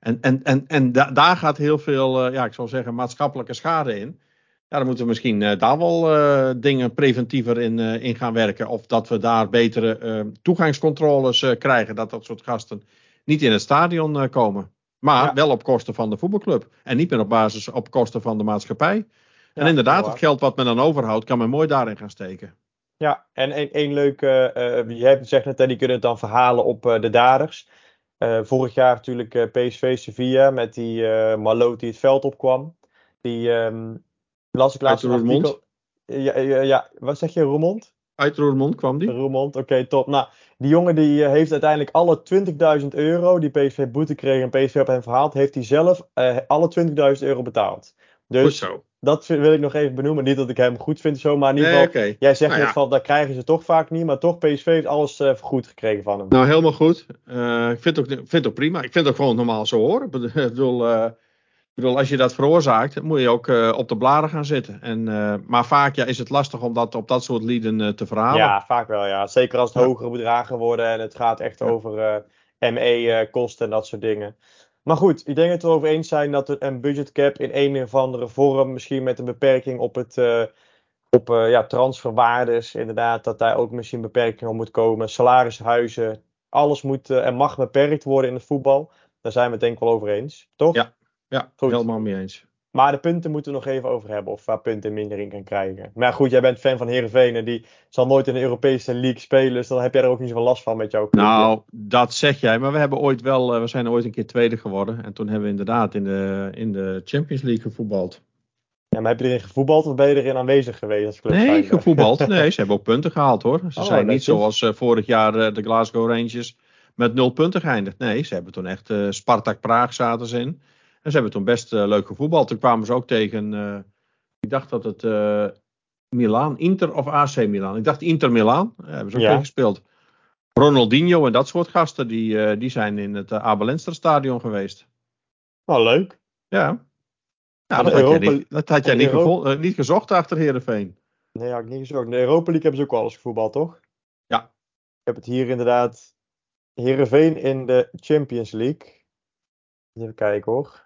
En, en, en, en da- daar gaat heel veel, eh, ja, ik zou zeggen, maatschappelijke schade in. Ja, dan moeten we misschien eh, daar wel dingen preventiever in, in gaan werken. Of dat we daar betere toegangscontroles krijgen. Dat dat soort gasten niet in het stadion komen. Maar Ja. wel op kosten van de voetbalclub. En niet meer op basis op kosten van de maatschappij. en inderdaad, het geld wat men dan overhoudt, kan men mooi daarin gaan steken. Ja, en een, een leuke, eh je hebt zegt net, hè, die kunnen het dan verhalen op eh, de daders. Vorig jaar natuurlijk PSV Sevilla met die Malot die het veld opkwam. Die ehm, las ik laatst Uit Roermond? Ja, ja, ja, wat zeg je, Roermond? Uit Roermond kwam die. Roermond, oké, top. Nou, die jongen die heeft uiteindelijk alle 20.000 euro die PSV boete kreeg en PSV op hem verhaald, heeft hij zelf alle 20.000 euro betaald. Goed Dus zo. dat wil ik nog even benoemen. Niet dat ik hem goed vind zo, maar in ieder Nee, geval. Jij zegt Nou net ja. van, dat krijgen ze toch vaak niet, maar toch PSV heeft alles eh, vergoed gekregen van hem. Nou, helemaal goed. Eh, ik vind het, ook, vind het ook prima. Ik vind het ook gewoon normaal zo hoor. Ik bedoel, eh, ik bedoel, als je dat veroorzaakt, moet je ook op de bladen gaan zitten. En, maar vaak ja, is het lastig om dat op dat soort lieden te verhalen. ja, vaak wel, ja. Zeker als het Ja. hogere bedragen worden en het gaat echt Ja. over ME-kosten en dat soort dingen. Maar goed, ik denk dat we het over eens zijn dat een budgetcap in een of andere vorm, misschien met een beperking op het eh, op eh, ja, transferwaardes, inderdaad, dat daar ook misschien beperking op moet komen. Salarishuizen, alles moet eh, en mag beperkt worden in het voetbal. Daar zijn we het denk ik wel over eens, toch? Ja. Ja, Goed. helemaal mee eens. Maar de punten moeten we nog even over hebben. Of waar punten mindering kan krijgen. Maar goed, jij bent fan van Heerenveen. En die zal nooit in de Europese League spelen. Dus dan heb jij er ook niet zoveel last van met jouw clubje. Nou, dat zeg jij. Maar we, hebben ooit wel, eh, we zijn ooit een keer tweede geworden. En toen hebben we inderdaad in de, in de Champions League gevoetbald. Ja, maar heb je erin gevoetbald of ben je erin aanwezig geweest als club? Nee, gevoetbald. Nee, ze hebben ook punten gehaald hoor. Ze Oh, zijn niet zoals eh, vorig jaar eh, de Glasgow Rangers met nul punten geëindigd. Nee, ze hebben toen echt Spartak Praag zaten ze in. En ze hebben toen best eh, leuk gevoetbald. Toen kwamen ze ook tegen, eh, ik dacht dat het eh Milaan, Inter of AC Milan. Ik dacht Inter Milaan. Daar hebben ze ook Ja. tegen gespeeld. Ronaldinho en dat soort gasten, die, die zijn in het uh, stadion geweest. Nou, leuk. Ja. Dat de had jij Europa- niet, dat had jij gevo- niet gezocht achter Heerenveen. Nee, had ik niet gezocht. In de Europa League hebben ze ook wel eens gevoetbald, toch? Ja. Ik heb het hier inderdaad. Heerenveen in de Champions League. Even kijken hoor.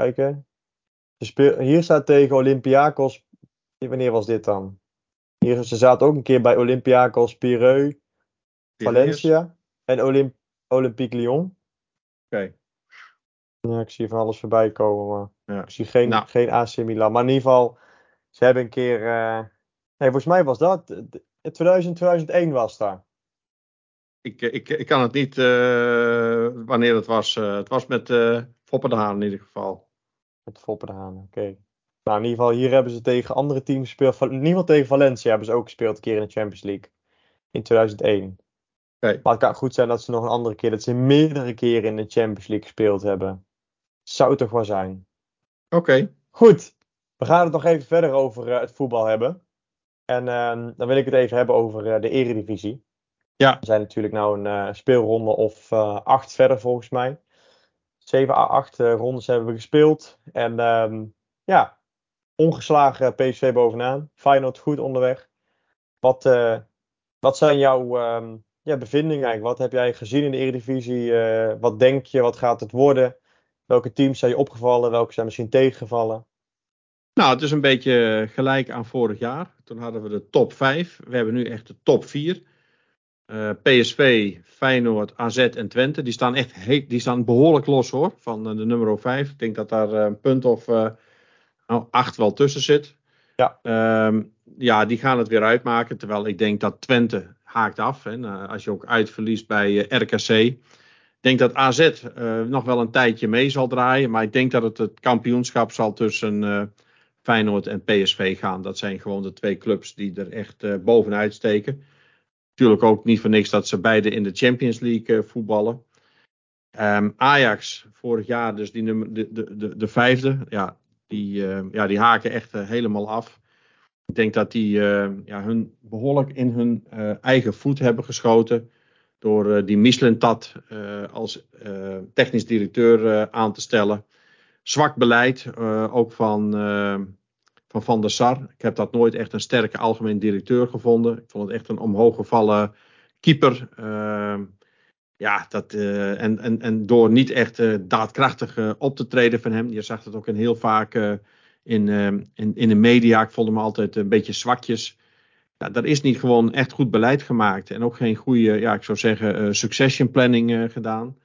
Kijken. Ze speel- Hier staat tegen Olympiakos. Wanneer was dit dan? Hier, ze zaten ook een keer bij Olympiakos Pireu, Valencia en Olymp Olympique Lyon. Oké. Ja, ik zie van alles voorbij komen, maar Ja. ik zie geen, Nou. geen AC Milan. Maar in ieder geval, ze hebben een keer... eh, Nee, volgens mij was dat... eh, 2000, 2001 was dat. Ik, ik, ik kan het niet eh, wanneer het was. Eh, het was met eh Foppe de Haan in ieder geval. Met Haan, oké. Nou, in ieder geval, hier hebben ze tegen andere teams gespeeld. In ieder geval tegen Valencia hebben ze ook gespeeld, een keer in de Champions League. In 2001. Oké. Maar het kan goed zijn dat ze nog een andere keer, dat ze meerdere keren in de Champions League gespeeld hebben. Zou toch wel zijn. Oké. Goed, we gaan het nog even verder over het voetbal hebben. En ehm, dan wil ik het even hebben over de eredivisie. Ja. We zijn natuurlijk nou een speelronde of acht verder volgens mij. 7 à 8 rondes hebben we gespeeld. En ehm, ja, ongeslagen PSV bovenaan. Feyenoord goed onderweg. Wat, uh, wat zijn jouw um, ja, bevindingen eigenlijk? Wat heb jij gezien in de Eredivisie? Uh, wat denk je? Wat gaat het worden? Welke teams zijn je opgevallen? Welke zijn misschien tegengevallen? Nou, het is een beetje gelijk aan vorig jaar. Toen hadden we de top 5. We hebben nu echt de top 4. Uh, PSV, Feyenoord, AZ en Twente. Die staan echt die staan behoorlijk los hoor. Van de nummer 5. Ik denk dat daar een punt of nou, 8 wel tussen zit. Ja. Um, ja, die gaan het weer uitmaken. Terwijl ik denk dat Twente haakt af. Hè, nou, als je ook uitverliest bij RKC. Ik denk dat AZ nog wel een tijdje mee zal draaien. Maar ik denk dat het het kampioenschap zal tussen Feyenoord en PSV gaan. Dat zijn gewoon de twee clubs die er echt bovenuit steken. Natuurlijk ook niet voor niks dat ze beide in de Champions League voetballen. Um, Ajax, vorig jaar dus die nummer, de, de, de, de vijfde. Ja, die, ja, die haken echt helemaal af. Ik denk dat die ja, hun behoorlijk in hun eigen voet hebben geschoten. Door die Michelintat als technisch directeur aan te stellen. Zwak beleid, ook van, van Van der Sar. Ik heb dat nooit echt een sterke algemeen directeur gevonden. Ik vond het echt een omhooggevallen keeper. ja, dat, en, en, en door niet echt daadkrachtig op te treden van hem. Je zag het ook heel vaak in, uh, in, in de media. Ik vond hem altijd een beetje zwakjes. Ja, is niet gewoon echt goed beleid gemaakt. En ook geen goede, ja, ik zou zeggen, uh, succession planning uh, gedaan.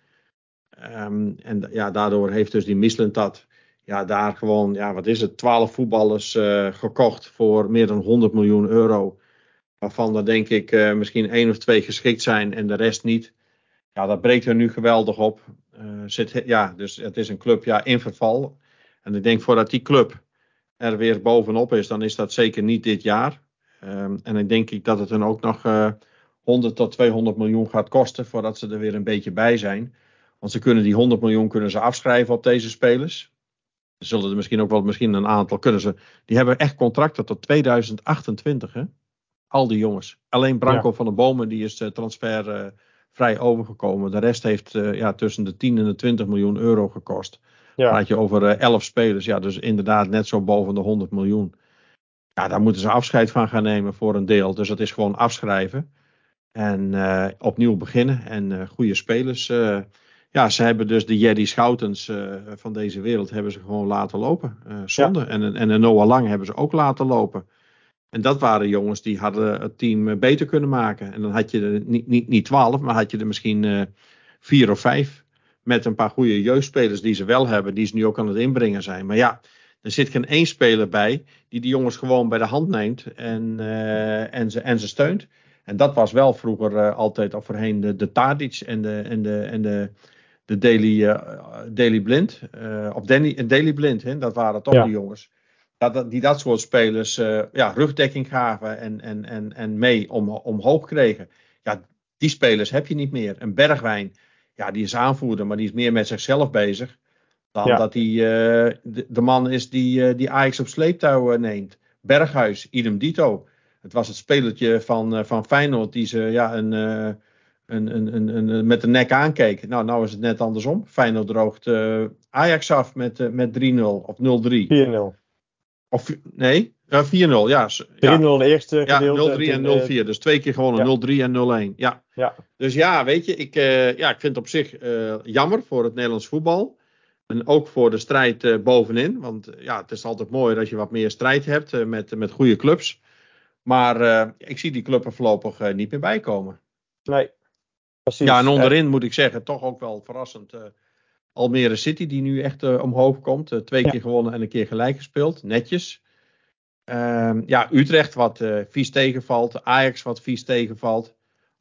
Um, en ja, daardoor heeft dus die Mislintat ja, daar gewoon, ja, wat is het, 12 voetballers gekocht voor meer dan 100 miljoen euro. Waarvan er denk ik misschien één of twee geschikt zijn en de rest niet. Ja, dat breekt er nu geweldig op. zit, ja, dus het is een club ja, in verval. En ik denk voordat die club er weer bovenop is, dan is dat zeker niet dit jaar. Um, en dan denk ik dat het dan ook nog uh, 100 tot 200 miljoen gaat kosten voordat ze er weer een beetje bij zijn. Want ze kunnen die 100 miljoen kunnen ze afschrijven op deze spelers. Zullen er misschien ook wel misschien een aantal kunnen ze. Die hebben echt contracten tot 2028. Hè? Al die jongens. Alleen Branco ja. van de Bomen die is uh, transfervrij uh, overgekomen. De rest heeft uh, ja, tussen de 10 en de 20 miljoen euro gekost. Ja. Had je over uh, 11 spelers. Ja, dus inderdaad net zo boven de 100 miljoen. Ja, daar moeten ze afscheid van gaan nemen voor een deel. Dus dat is gewoon afschrijven. En uh, opnieuw beginnen. En uh, goede spelers. Uh, ja, ze hebben dus de Jerry Schoutens van deze wereld hebben ze gewoon laten lopen. zonde. Ja. En, en de Noah Lang hebben ze ook laten lopen. En dat waren jongens die hadden het team beter kunnen maken. En dan had je er niet, niet, niet 12, maar had je er misschien vier of vijf met een paar goede jeugdspelers die ze wel hebben, die ze nu ook aan het inbrengen zijn. Maar ja, er zit geen één speler bij die die jongens gewoon bij de hand neemt en, en, ze, en ze steunt. En dat was wel vroeger altijd of voorheen de, de Tadic en de, en de, en de, de Daily, uh, Daily Blind. of Danny, Daily Blind, hè? dat waren toch ja. die jongens. Dat, die dat soort spelers ja, rugdekking gaven en, en, en, en mee om, omhoog kregen. Ja, die spelers heb je niet meer. Een Bergwijn, ja, die is aanvoerder, maar die is meer met zichzelf bezig. Dan ja. dat hij uh, de, de, man is die, uh, die Ajax op sleeptouw uh, neemt. Berghuis, idem dito. Het was het spelertje van, van Feyenoord die ze ja, een, een, een, een, een, met de nek aankeek. Nou, nou is het net andersom. Feyenoord droogt Ajax af met, met 3-0 of 0-3. 4-0. Of nee, 4-0, ja. 3-0 de eerste ja, gedeelte. 0-3 en 0-4. Dus twee keer gewonnen. Ja. 0-3 en 0-1. Ja. ja. Dus ja, weet je, ik, uh, ja, ik vind het op zich uh, jammer voor het Nederlands voetbal. En ook voor de strijd uh, bovenin. Want ja, het is altijd mooi dat je wat meer strijd hebt met, met goede clubs. Maar ik zie die club er voorlopig niet meer bij komen. Nee, precies. Ja, en onderin moet ik zeggen, toch ook wel verrassend. Almere City, die nu echt omhoog komt. twee keer gewonnen en een keer gelijk gespeeld. Netjes. Uh, ja, Utrecht wat uh, vies tegenvalt. Ajax wat vies tegenvalt.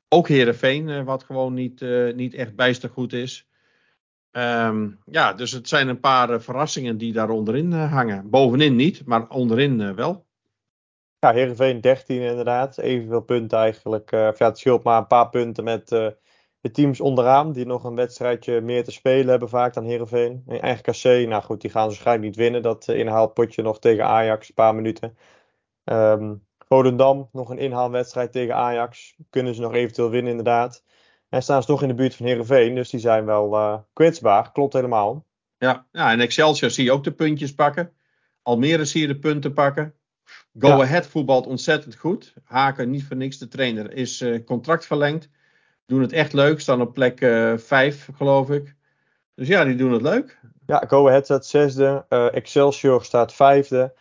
Ook Herenveen uh, wat gewoon niet, uh, niet echt bijster goed is. Um, ja, dus het zijn een paar verrassingen die daar onderin hangen. Bovenin niet, maar onderin wel. Ja, Herenveen 13 inderdaad. Evenveel punten eigenlijk. ja, het scheelt maar een paar punten met, de teams onderaan, die nog een wedstrijdje meer te spelen hebben vaak dan Heerenveen. En eigen KC, nou goed, die gaan ze waarschijnlijk niet winnen. Dat uh, inhaalpotje nog tegen Ajax, een paar minuten. Um, Volendam, nog een inhaalwedstrijd tegen Ajax. Kunnen ze nog eventueel winnen inderdaad. En staan ze toch in de buurt van Heerenveen, dus die zijn wel uh, kwetsbaar. Klopt helemaal. Ja, ja, en Excelsior zie je ook de puntjes pakken. Almere zie je de punten pakken. Go ja. Ahead voetbalt ontzettend goed. Haken niet voor niks. De trainer is uh, contract verlengd. Doen het echt leuk. Staan op plek 5, uh, geloof ik. Dus ja, die doen het leuk. Ja, Go Ahead staat zesde. Uh, Excelsior staat vijfde.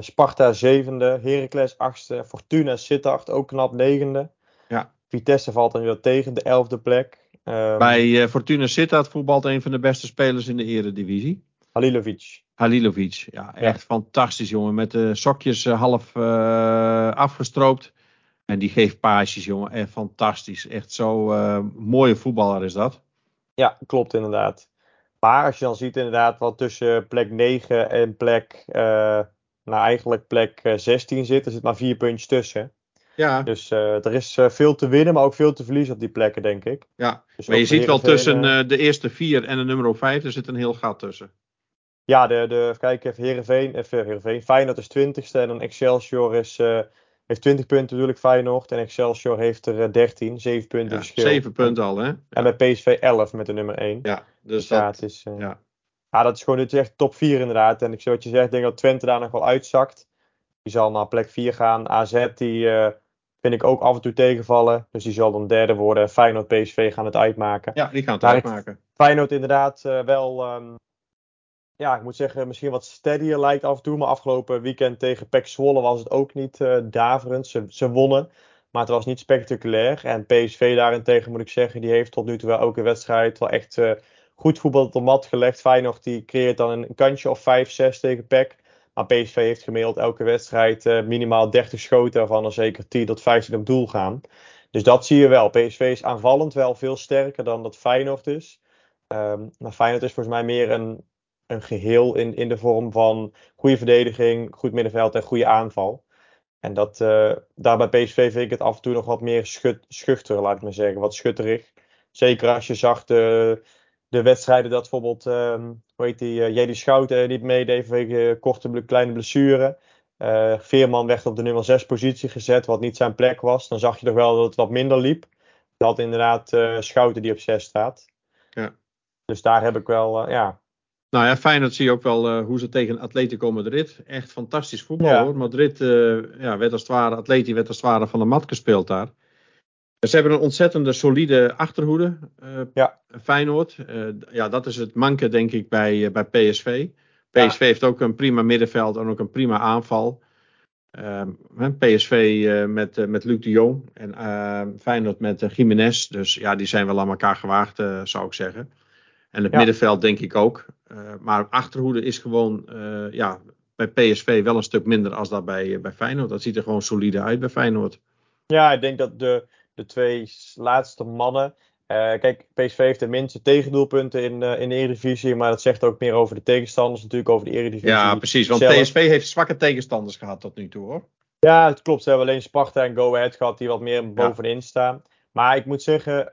Sparta zevende. Heracles achtste. Fortuna Sittard ook knap negende. Ja. Vitesse valt dan weer tegen de elfde plek. Um, Bij Fortuna Sittard voetbalt een van de beste spelers in de eredivisie. Halilovic. Halilovic, ja, echt ja. fantastisch jongen. Met de sokjes uh, half uh, afgestroopt. En die geeft paasjes jongen, echt fantastisch. Echt zo uh, mooie voetballer is dat. Ja, klopt inderdaad. Maar als je dan ziet inderdaad wat tussen plek 9 en plek, nou eigenlijk plek 16 zit. Er zit maar vier puntjes tussen. Ja. Dus er is veel te winnen, maar ook veel te verliezen op die plekken, denk ik. Ja, dus maar je ziet wel tussen de eerste vier en de nummer 5, er zit een heel gat tussen. Ja, de, de, even kijken, even Heerenveen, even Heerenveen. Feyenoord is 20ste en dan Excelsior is, heeft 20 punten natuurlijk Feyenoord. En Excelsior heeft er uh, 13, 7 punten ja, verschil. 7 punten al, hè? Ja. En bij PSV 11 met de nummer 1. Ja, dus, dus dat, ja, het is, uh, ja. ja, dat is gewoon dit is echt top 4 inderdaad. En ik zou wat je zegt, ik denk dat Twente daar nog wel uitzakt. Die zal naar plek 4 gaan. AZ, die vind ik ook af en toe tegenvallen. Dus die zal dan derde worden. Feyenoord, PSV gaan het uitmaken. Ja, die gaan het maar uitmaken. Feyenoord inderdaad wel... Um, ja, ik moet zeggen, misschien wat steadier lijkt af en toe. Maar afgelopen weekend tegen PEC Zwolle was het ook niet uh, daverend. Ze, wonnen, maar het was niet spectaculair. En PSV daarentegen moet ik zeggen, die heeft tot nu toe wel elke wedstrijd wel echt uh, goed voetbal op de mat gelegd. Feyenoord die creëert dan een kantje of 5, 6 tegen PEC. Maar PSV heeft gemiddeld elke wedstrijd uh, minimaal 30 schoten, waarvan er zeker 10 tot 15 op doel gaan. Dus dat zie je wel. PSV is aanvallend wel veel sterker dan dat Feyenoord is. Um, maar Feyenoord is volgens mij meer een een geheel in, in de vorm van goede verdediging, goed middenveld en goede aanval. En dat, uh, daar bij PSV vind ik het af en toe nog wat meer schut, schuchter, laat ik maar zeggen. Wat schutterig. Zeker als je zag de, de wedstrijden dat bijvoorbeeld, um, hoe heet die, uh, Jedi Schouten niet meedeed vanwege korte, kleine blessure. Uh, Veerman werd op de nummer 6 positie gezet, wat niet zijn plek was. Dan zag je toch wel dat het wat minder liep. Dat inderdaad uh, Schouten die op 6 staat. Ja. Dus daar heb ik wel, ja, nou ja, Feyenoord zie je ook wel uh, hoe ze tegen Atletico Madrid. Echt fantastisch voetbal ja. hoor. Madrid uh, ja, werd als het ware, Atleti werd als het ware van de mat gespeeld daar. Ze hebben een ontzettende solide achterhoede. Uh, ja. Feyenoord. ja, dat is het manke denk ik bij, bij PSV. PSV ja. heeft ook een prima middenveld en ook een prima aanval. PSV met, met Luc de Jong en Feyenoord met Jiménez. Dus ja, die zijn wel aan elkaar gewaagd, zou ik zeggen. En het middenveld denk ik ook. Uh, maar achterhoede is gewoon uh, ja, bij PSV wel een stuk minder als dat bij, uh, bij Feyenoord. Dat ziet er gewoon solide uit bij Feyenoord. Ja, ik denk dat de, de twee laatste mannen. kijk, PSV heeft de minste tegendoelpunten in, in de Eredivisie. Maar dat zegt ook meer over de tegenstanders, natuurlijk over de Eredivisie. Ja, precies. Want zelf. PSV heeft zwakke tegenstanders gehad tot nu toe hoor. Ja, het klopt. Ze hebben alleen Sparta en Go Ahead gehad die wat meer bovenin ja. staan. Maar ik moet zeggen,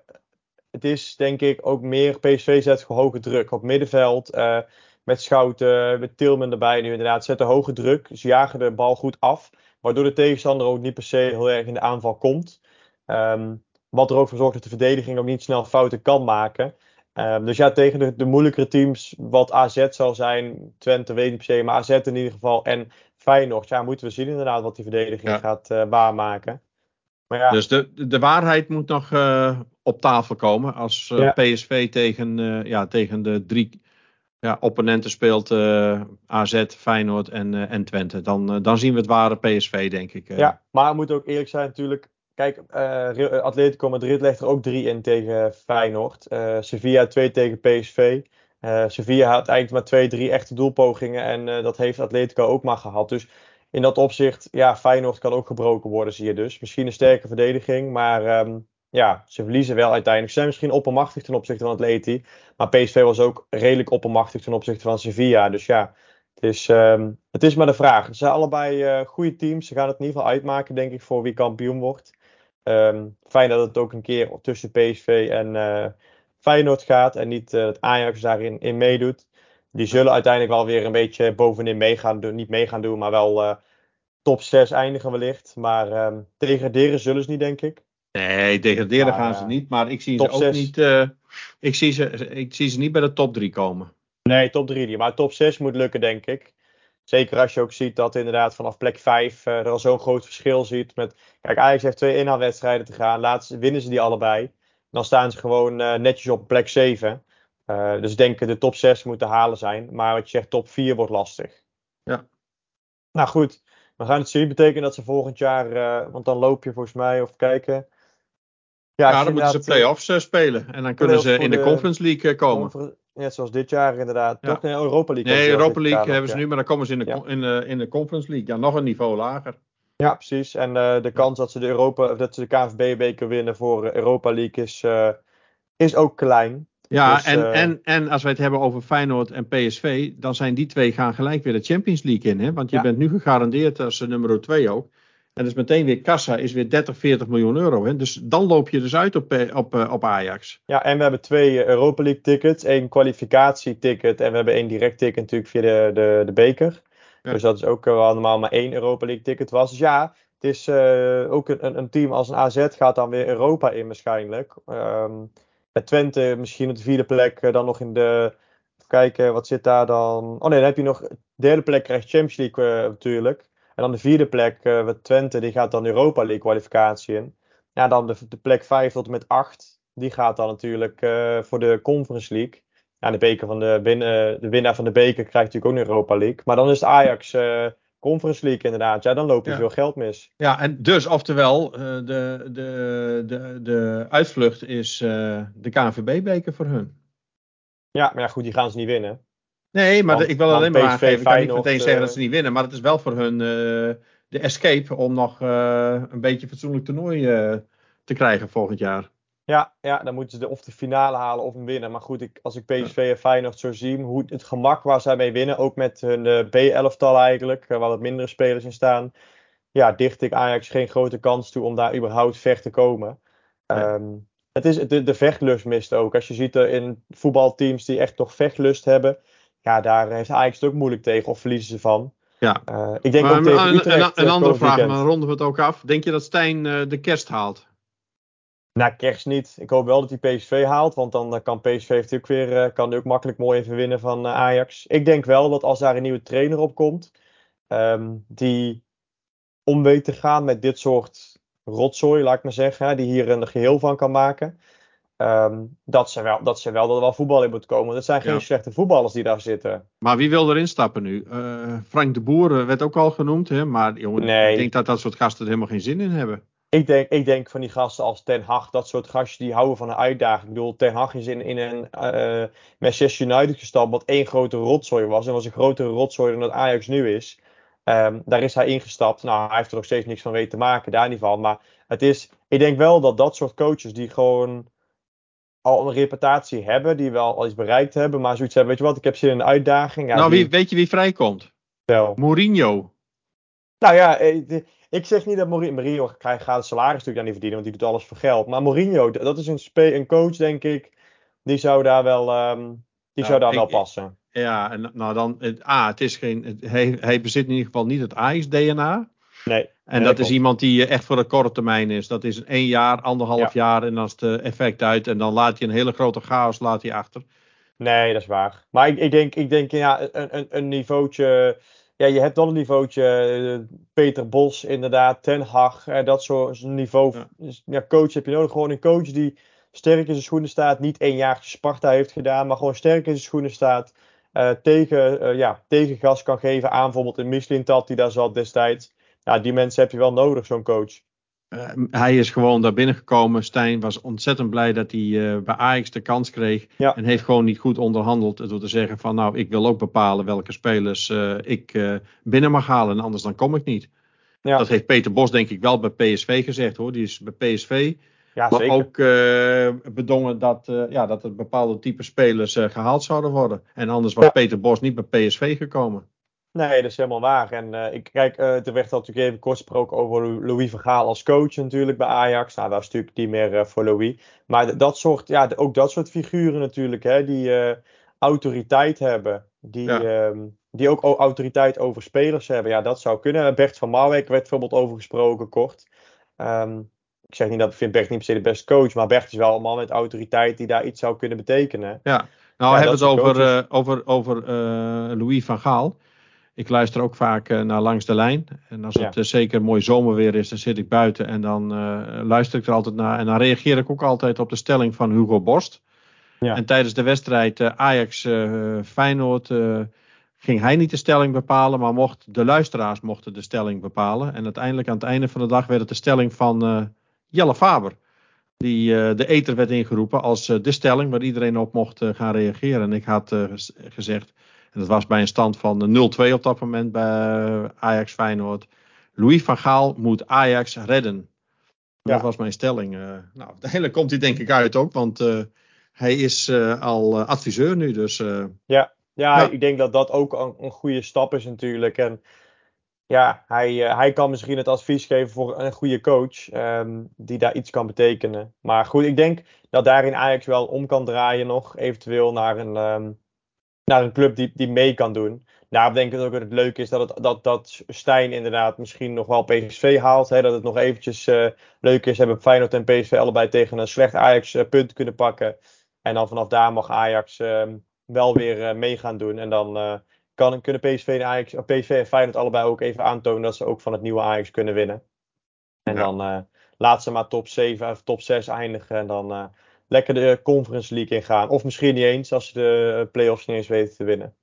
het is denk ik ook meer PSV zet hoge druk op middenveld. Uh, met Schouten, met Tilman erbij nu inderdaad. Zetten hoge druk. Ze jagen de bal goed af. Waardoor de tegenstander ook niet per se heel erg in de aanval komt. Um, wat er ook voor zorgt dat de verdediging ook niet snel fouten kan maken. Um, dus ja, tegen de, de, moeilijkere teams, wat AZ zal zijn, Twente weet niet per se, maar AZ in ieder geval. En Feyenoord, ja, moeten we zien inderdaad wat die verdediging ja. gaat uh, waarmaken. Maar ja. Dus de, de waarheid moet nog uh, op tafel komen. Als uh, ja. PSV tegen, uh, ja, tegen de drie ja, opponenten speelt, AZ, Feyenoord en, en Twente. Dan, dan zien we het ware PSV, denk ik. Ja, maar het moet ook eerlijk zijn natuurlijk. Kijk, Atletico Madrid legt er ook drie in tegen Feyenoord. Sevilla 2 tegen PSV. Sevilla had eigenlijk maar twee, drie echte doelpogingen. En dat heeft Atletico ook maar gehad. Dus in dat opzicht, ja, Feyenoord kan ook gebroken worden, zie je dus. Misschien een sterke verdediging, maar um, ja, ze verliezen wel uiteindelijk. Ze zijn misschien oppermachtig ten opzichte van Atleti, maar PSV was ook redelijk oppermachtig ten opzichte van Sevilla. Dus ja, het is, um, het is maar de vraag. Ze zijn allebei uh, goede teams. Ze gaan het in ieder geval uitmaken, denk ik, voor wie kampioen wordt. Ehm, fijn dat het ook een keer tussen PSV en uh, Feyenoord gaat en niet uh, het Ajax daarin in meedoet. Die zullen uiteindelijk wel weer een beetje bovenin meegaan doen. Niet meegaan doen, maar wel top 6 eindigen wellicht. Maar um, degraderen zullen ze niet, denk ik. Nee, degraderen maar, gaan ze niet. Maar ik zie ze ook 6. niet. ik, zie ze, ik zie ze niet bij de top 3 komen. Nee, top 3 niet. Maar top 6 moet lukken, denk ik. Zeker als je ook ziet dat inderdaad vanaf plek 5 uh, er al zo'n groot verschil ziet. Met, kijk, Ajax heeft twee inhaalwedstrijden te gaan. Laatst winnen ze die allebei. Dan staan ze gewoon uh, netjes op plek 7. Uh, dus ik denk de top 6 moeten halen zijn. Maar wat je zegt, top 4 wordt lastig. Ja. Nou goed, we gaan het zien. Betekent dat ze volgend jaar, want dan loop je volgens mij, of kijken. Ja, ja dan moeten ze play-offs spelen. En dan kunnen ze in de, de Conference League komen. Net zoals dit jaar inderdaad. Ja. Toch? Nee, Europa League. Nee, Europa League hebben ze nu, maar dan komen ze in de, ja. in, de, in de Conference League. Ja, nog een niveau lager. Ja, precies. En uh, de kans dat ze de, Europa, dat ze de KNVB-beker winnen voor Europa League is, uh, is ook klein. Ja, dus, en, uh, en, en als wij het hebben over Feyenoord en PSV, dan zijn die twee gaan gelijk weer de Champions League in. Hè? Want je ja. bent nu gegarandeerd als nummer 2 ook. En dus meteen weer kassa is weer 30, 40 miljoen euro. Hè? Dus dan loop je dus uit op, op, op Ajax. Ja, en we hebben twee Europa League tickets. één kwalificatieticket en we hebben één direct ticket natuurlijk via de, de, de beker. Ja. Dus dat is ook wel normaal maar één Europa League ticket was. Dus ja, het is uh, ook een, een, team als een AZ gaat dan weer Europa in waarschijnlijk. Um, Twente misschien op de vierde plek, uh, dan nog in de... Kijken, wat zit daar dan? Oh nee, dan heb je nog... derde plek krijgt Champions League uh, natuurlijk. En dan de vierde plek, uh, Twente, die gaat dan Europa League kwalificatie in. Ja, dan de, de plek 5 tot en met 8, die gaat dan natuurlijk voor de Conference League. Ja, de, beker van de, win, de winnaar van de beker krijgt natuurlijk ook een Europa League. Maar dan is het Ajax Conference League inderdaad. Ja, dan loop je ja. veel geld mis. Ja, en dus oftewel, de, de, de, de uitvlucht is de KNVB-beker voor hun. Ja, maar ja, goed, die gaan ze niet winnen. Nee, maar want, ik wil alleen maar aangeven. Ik kan niet meteen zeggen dat ze niet winnen. Maar het is wel voor hun uh, de escape om nog uh, een beetje fatsoenlijk toernooi uh, te krijgen volgend jaar. Ja, ja, dan moeten ze de, of de finale halen of hem winnen. Maar goed, ik, als ik PSV en Feyenoord zo zie, hoe het gemak waar zij mee winnen, ook met hun B-elftal eigenlijk, waar wat mindere spelers in staan, ja, dicht ik Ajax geen grote kans toe om daar überhaupt ver te komen. Um, het is, de, de vechtlust mist ook. Als je ziet er in voetbalteams die echt toch vechtlust hebben, ja, daar heeft Ajax het ook moeilijk tegen of verliezen ze van. Ja. Uh, ik denk maar, ook tegen Utrecht, een, een andere vraag, maar dan ronden we het ook af. Denk je dat Stijn de kerst haalt? Nou, kerst niet. Ik hoop wel dat hij PSV haalt, want dan kan PSV natuurlijk weer uh, kan ook makkelijk mooi even winnen van Ajax. Ik denk wel dat als daar een nieuwe trainer op komt, um, die om weet te gaan met dit soort rotzooi, laat ik maar zeggen, die hier een geheel van kan maken. Um, dat, ze wel, dat ze wel dat er wel voetbal in moet komen. Dat zijn geen ja. slechte voetballers die daar zitten. Maar wie wil erin stappen nu? Uh, Frank de Boer werd ook al genoemd. Hè? Maar jongen, nee. ik denk dat dat soort gasten er helemaal geen zin in hebben. Ik denk, ik denk van die gasten als Ten Hag, dat soort gasten die houden van een uitdaging. Ik bedoel, Ten Hag is in, in een uh, Manchester United gestapt wat één grote rotzooi was. En was een grotere rotzooi dan dat Ajax nu is. Um, daar is hij ingestapt. Nou, hij heeft er nog steeds niks van weten te maken, daar niet van. Maar het is, ik denk wel dat dat soort coaches die gewoon al een reputatie hebben, die wel al iets bereikt hebben, maar zoiets hebben, weet je wat, ik heb zin in een uitdaging. Ja, nou, wie, weet je wie vrijkomt? Wel. Mourinho. Nou ja, ik zeg niet dat Mourinho, Mourinho gaat het salaris natuurlijk daar niet verdienen, want die doet alles voor geld. Maar Mourinho, dat is een, spe, een coach, denk ik, die zou daar wel, um, die nou, zou daar ik, wel passen. Ja, en nou dan, het, A, het is geen, het, hij, hij bezit in ieder geval niet het Ajax-DNA. Nee. En dat is iemand die echt voor de korte termijn is. Dat is één jaar, anderhalf ja. jaar en dan is het effect uit. En dan laat hij een hele grote chaos laat hij achter. Nee, dat is waar. Maar ik, ik denk, ik denk ja, een, een, een niveautje. Ja, je hebt wel een niveautje. Peter Bos, inderdaad, Ten Hag. dat soort niveau. Ja. ja. coach heb je nodig. Gewoon een coach die sterk in zijn schoenen staat. Niet één jaartje Sparta heeft gedaan, maar gewoon sterk in zijn schoenen staat. Uh, tegen, uh, ja, tegen gas kan geven aan bijvoorbeeld een Michelin die daar zat destijds ja, die mensen heb je wel nodig, zo'n coach. Uh, hij is gewoon daar binnengekomen. Stijn was ontzettend blij dat hij uh, bij Ajax de kans kreeg. Ja. En heeft gewoon niet goed onderhandeld. Door te zeggen van nou, ik wil ook bepalen welke spelers uh, ik binnen mag halen. En anders dan kom ik niet. Ja. Dat heeft Peter Bos denk ik wel bij PSV gezegd hoor. Die is bij PSV. Ja, maar zeker. ook bedongen dat, ja, dat er bepaalde type spelers gehaald zouden worden. En anders was. Peter Bos niet bij PSV gekomen. Nee, dat is helemaal waar. En uh, ik kijk, uh, er werd natuurlijk even kort gesproken over Louis van Gaal als coach natuurlijk bij Ajax. Nou, dat is natuurlijk niet meer uh, voor Louis. Maar dat soort, ja, ook dat soort figuren natuurlijk, hè, die autoriteit hebben. Die, ja. um, die ook autoriteit over spelers hebben. Ja, dat zou kunnen. Bert van Marwijk werd bijvoorbeeld over gesproken kort. Um, ik zeg niet dat ik vind Bert niet per se de beste coach, maar Bert is wel een man met autoriteit die daar iets zou kunnen betekenen. Ja, nou ja, hebben we het over, uh, over, over uh, Louis van Gaal. Ik luister ook vaak uh, naar Langs de Lijn. En als het ja. zeker mooi zomerweer is, dan zit ik buiten en dan luister ik er altijd naar. En dan reageer ik ook altijd op de stelling van Hugo Borst. Ja. En tijdens de wedstrijd Ajax-Feyenoord ging hij niet de stelling bepalen, maar mocht, de luisteraars mochten de stelling bepalen. En uiteindelijk aan het einde van de dag werd het de stelling van Jelle Faber. Die uh, de eter werd ingeroepen als uh, de stelling waar iedereen op mocht gaan reageren. En ik had gezegd, en dat was bij een stand van 0-2 op dat moment bij Ajax Feyenoord. Louis van Gaal moet Ajax redden. Ja. Dat was mijn stelling. nou, uiteindelijk komt hij denk ik uit ook, want hij is al adviseur nu. Dus, ja. Ja, ja, ik denk dat dat ook een, een goede stap is natuurlijk. En ja, hij, uh, hij kan misschien het advies geven voor een goede coach um, die daar iets kan betekenen. Maar goed, ik denk dat daarin Ajax wel om kan draaien nog, eventueel naar een, um, naar een club die, die mee kan doen. Daarom denk ik ook dat het leuk is dat, het, dat, dat Stijn inderdaad misschien nog wel PSV haalt. Hè, dat het nog eventjes uh, leuk is. Hebben Feyenoord en PSV allebei tegen een slecht Ajax uh, punt kunnen pakken. En dan vanaf daar mag Ajax um, wel weer mee gaan doen. En dan kan, kunnen PSV en, Ajax, PSV en Feyenoord allebei ook even aantonen dat ze ook van het nieuwe Ajax kunnen winnen. En ja. dan laat ze maar top 7 of top 6 eindigen. En dan lekker de Conference League ingaan. Of misschien niet eens als ze de play-offs niet eens weten te winnen.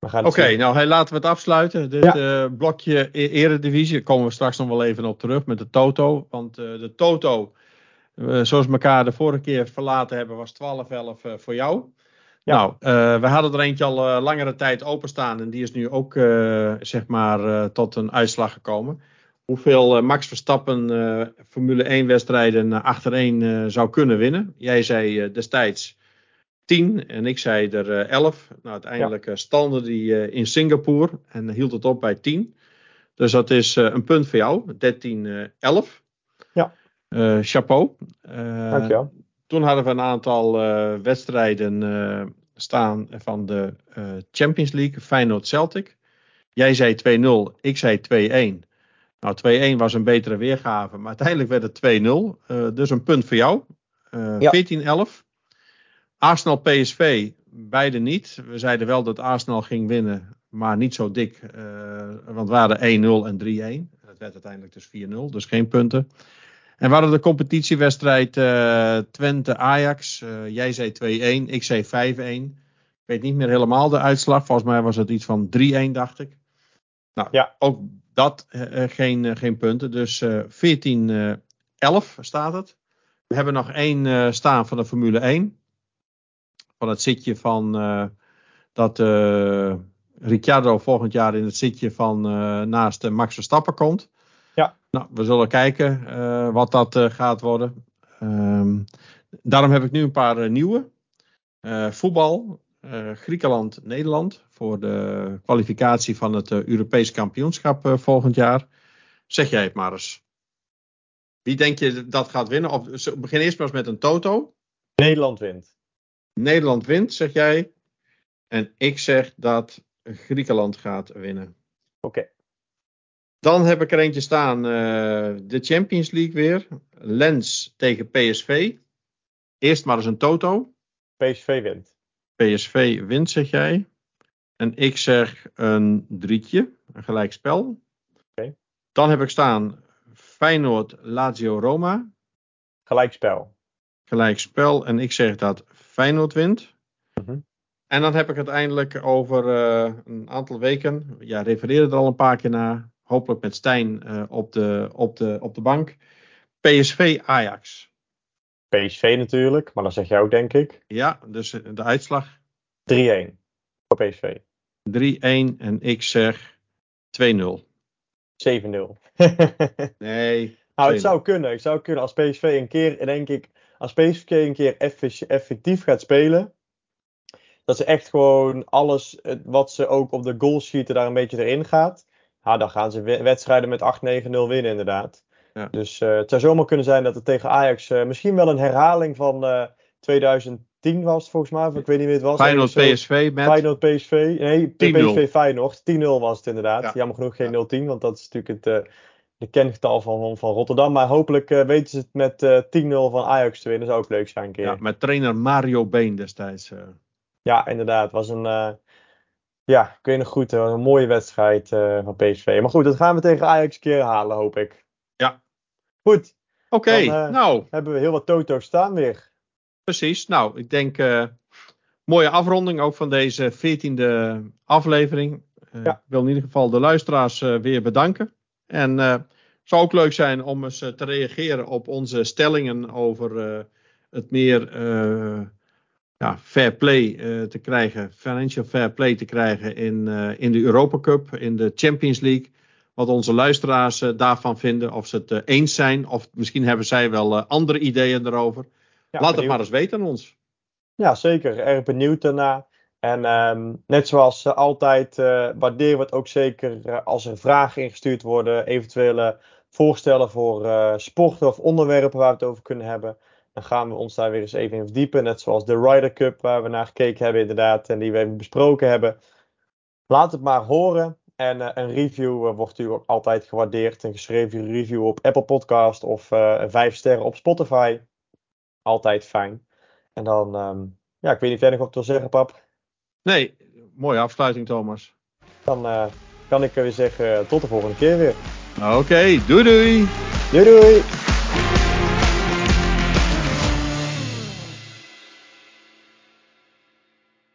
Oké, okay, nou hey, laten we het afsluiten. Dit ja. uh, blokje e Eredivisie, daar komen we straks nog wel even op terug met de Toto. Want de Toto, zoals we elkaar de vorige keer verlaten hebben, was 12-11 voor jou. Ja. Nou, uh, we hadden er eentje al uh, langere tijd openstaan en die is nu ook uh, zeg maar tot een uitslag gekomen. Hoeveel Max Verstappen Formule 1 wedstrijden achtereen zou kunnen winnen? Jij zei destijds 10 en ik zei er 11. Nou, uiteindelijk ja. stande die in Singapore en hield het op bij 10. Dus dat is een punt voor jou, 13-11. ja. chapeau. Dankjewel. Toen hadden we een aantal uh, wedstrijden uh, staan van de uh, Champions League, Feyenoord Celtic. Jij zei 2-0, ik zei 2-1. Nou, 2-1 was een betere weergave, maar uiteindelijk werd het 2-0. dus een punt voor jou. Ja. 14-11. Arsenal PSV, beide niet. We zeiden wel dat Arsenal ging winnen, maar niet zo dik. want we hadden 1-0 en 3-1. Dat werd uiteindelijk dus 4-0, dus geen punten. En we hadden de competitiewedstrijd uh, Twente-Ajax. Uh, jij zei 2-1, ik zei 5-1. Ik weet niet meer helemaal de uitslag. Volgens mij was het iets van 3-1, dacht ik. Nou, ja. ook dat uh, geen, geen punten. Dus 14-11 staat het. We hebben nog één staan van de Formule 1. Van het zitje van dat Ricciardo volgend jaar in het zitje van naast Max Verstappen komt. Ja. Nou, we zullen kijken uh, wat dat uh, gaat worden. Um, daarom heb ik nu een paar uh, nieuwe. voetbal, Griekenland, Nederland. Voor de kwalificatie van het Europees kampioenschap volgend jaar. Zeg jij het maar eens. Wie denk je dat gaat winnen? Of, begin eerst maar eens met een toto. Nederland wint. Nederland wint, zeg jij. En ik zeg dat Griekenland gaat winnen. Oké. Okay. Dan heb ik er eentje staan, uh, de Champions League weer. Lens tegen PSV. Eerst maar eens een toto. PSV wint. PSV wint, zeg jij. En ik zeg een drietje, een gelijkspel. Okay. Dan heb ik staan Feyenoord, Lazio, Roma. Gelijkspel. Gelijkspel. En ik zeg dat Feyenoord wint. -huh. En dan heb ik uiteindelijk over uh, een aantal weken, ja, refereerde er al een paar keer naar, hopelijk met Stijn uh, op, de, op, de, op de bank. PSV Ajax. PSV natuurlijk, maar dan zeg jij ook denk ik. Ja, dus de uitslag? 3-1 voor PSV. 3-1 en ik zeg 2-0. 7-0. nee. Nou, het zou kunnen. Het zou kunnen als PSV een keer, denk ik, als PSV een keer effectief gaat spelen. dat ze echt gewoon alles wat ze ook op de goalsheeten daar een beetje erin gaat. Ja, dan gaan ze wedstrijden met 8-9-0 winnen inderdaad. Ja. Dus uh, het zou zomaar kunnen zijn dat het tegen Ajax uh, misschien wel een herhaling van uh, 2010 was volgens mij. Of ik weet niet meer het was. Feyenoord PSV met... Feyenoord PSV. Nee, PSV Feyenoord. 10-0 was het inderdaad. Ja. Jammer genoeg geen 0-10, want dat is natuurlijk het de kengetal van, van Rotterdam. Maar hopelijk weten ze het met uh, 10-0 van Ajax te winnen. Dat zou ook leuk zijn een keer. Ja, met trainer Mario Been destijds. Ja, inderdaad. Het was een, ja, ik weet nog goed, een mooie wedstrijd van PSV. Maar goed, dat gaan we tegen Ajax een keer halen, hoop ik. Goed. Oké, okay, nou. hebben we heel wat toto's staan weer. Precies. Nou, ik denk mooie afronding ook van deze veertiende aflevering. Ja. Ik wil in ieder geval de luisteraars weer bedanken. En uh, het zou ook leuk zijn om eens uh, te reageren op onze stellingen over uh, het meer ja, fair play te krijgen, financial fair play te krijgen in, in de Europa Cup, in de Champions League. Wat onze luisteraars daarvan vinden, of ze het eens zijn, of misschien hebben zij wel andere ideeën erover. Ja, Laat het maar eens weten aan ons. Ja, zeker. Erg benieuwd daarna. En um, net zoals uh, altijd uh, waarderen we het ook zeker uh, als er vragen ingestuurd worden, eventuele voorstellen voor sporten of onderwerpen waar we het over kunnen hebben. Dan gaan we ons daar weer eens even in verdiepen. Net zoals de Ryder Cup waar we naar gekeken hebben inderdaad en die we even besproken hebben. Laat het maar horen. En een review wordt natuurlijk ook altijd gewaardeerd. Een geschreven review op Apple Podcast of vijf sterren op Spotify. Altijd fijn. En dan, um, ja, ik weet niet of jij nog wat wil zeggen, pap. Nee, mooie afsluiting, Thomas. Dan uh, kan ik weer zeggen tot de volgende keer weer. Oké, okay, doei doei. Doei doei.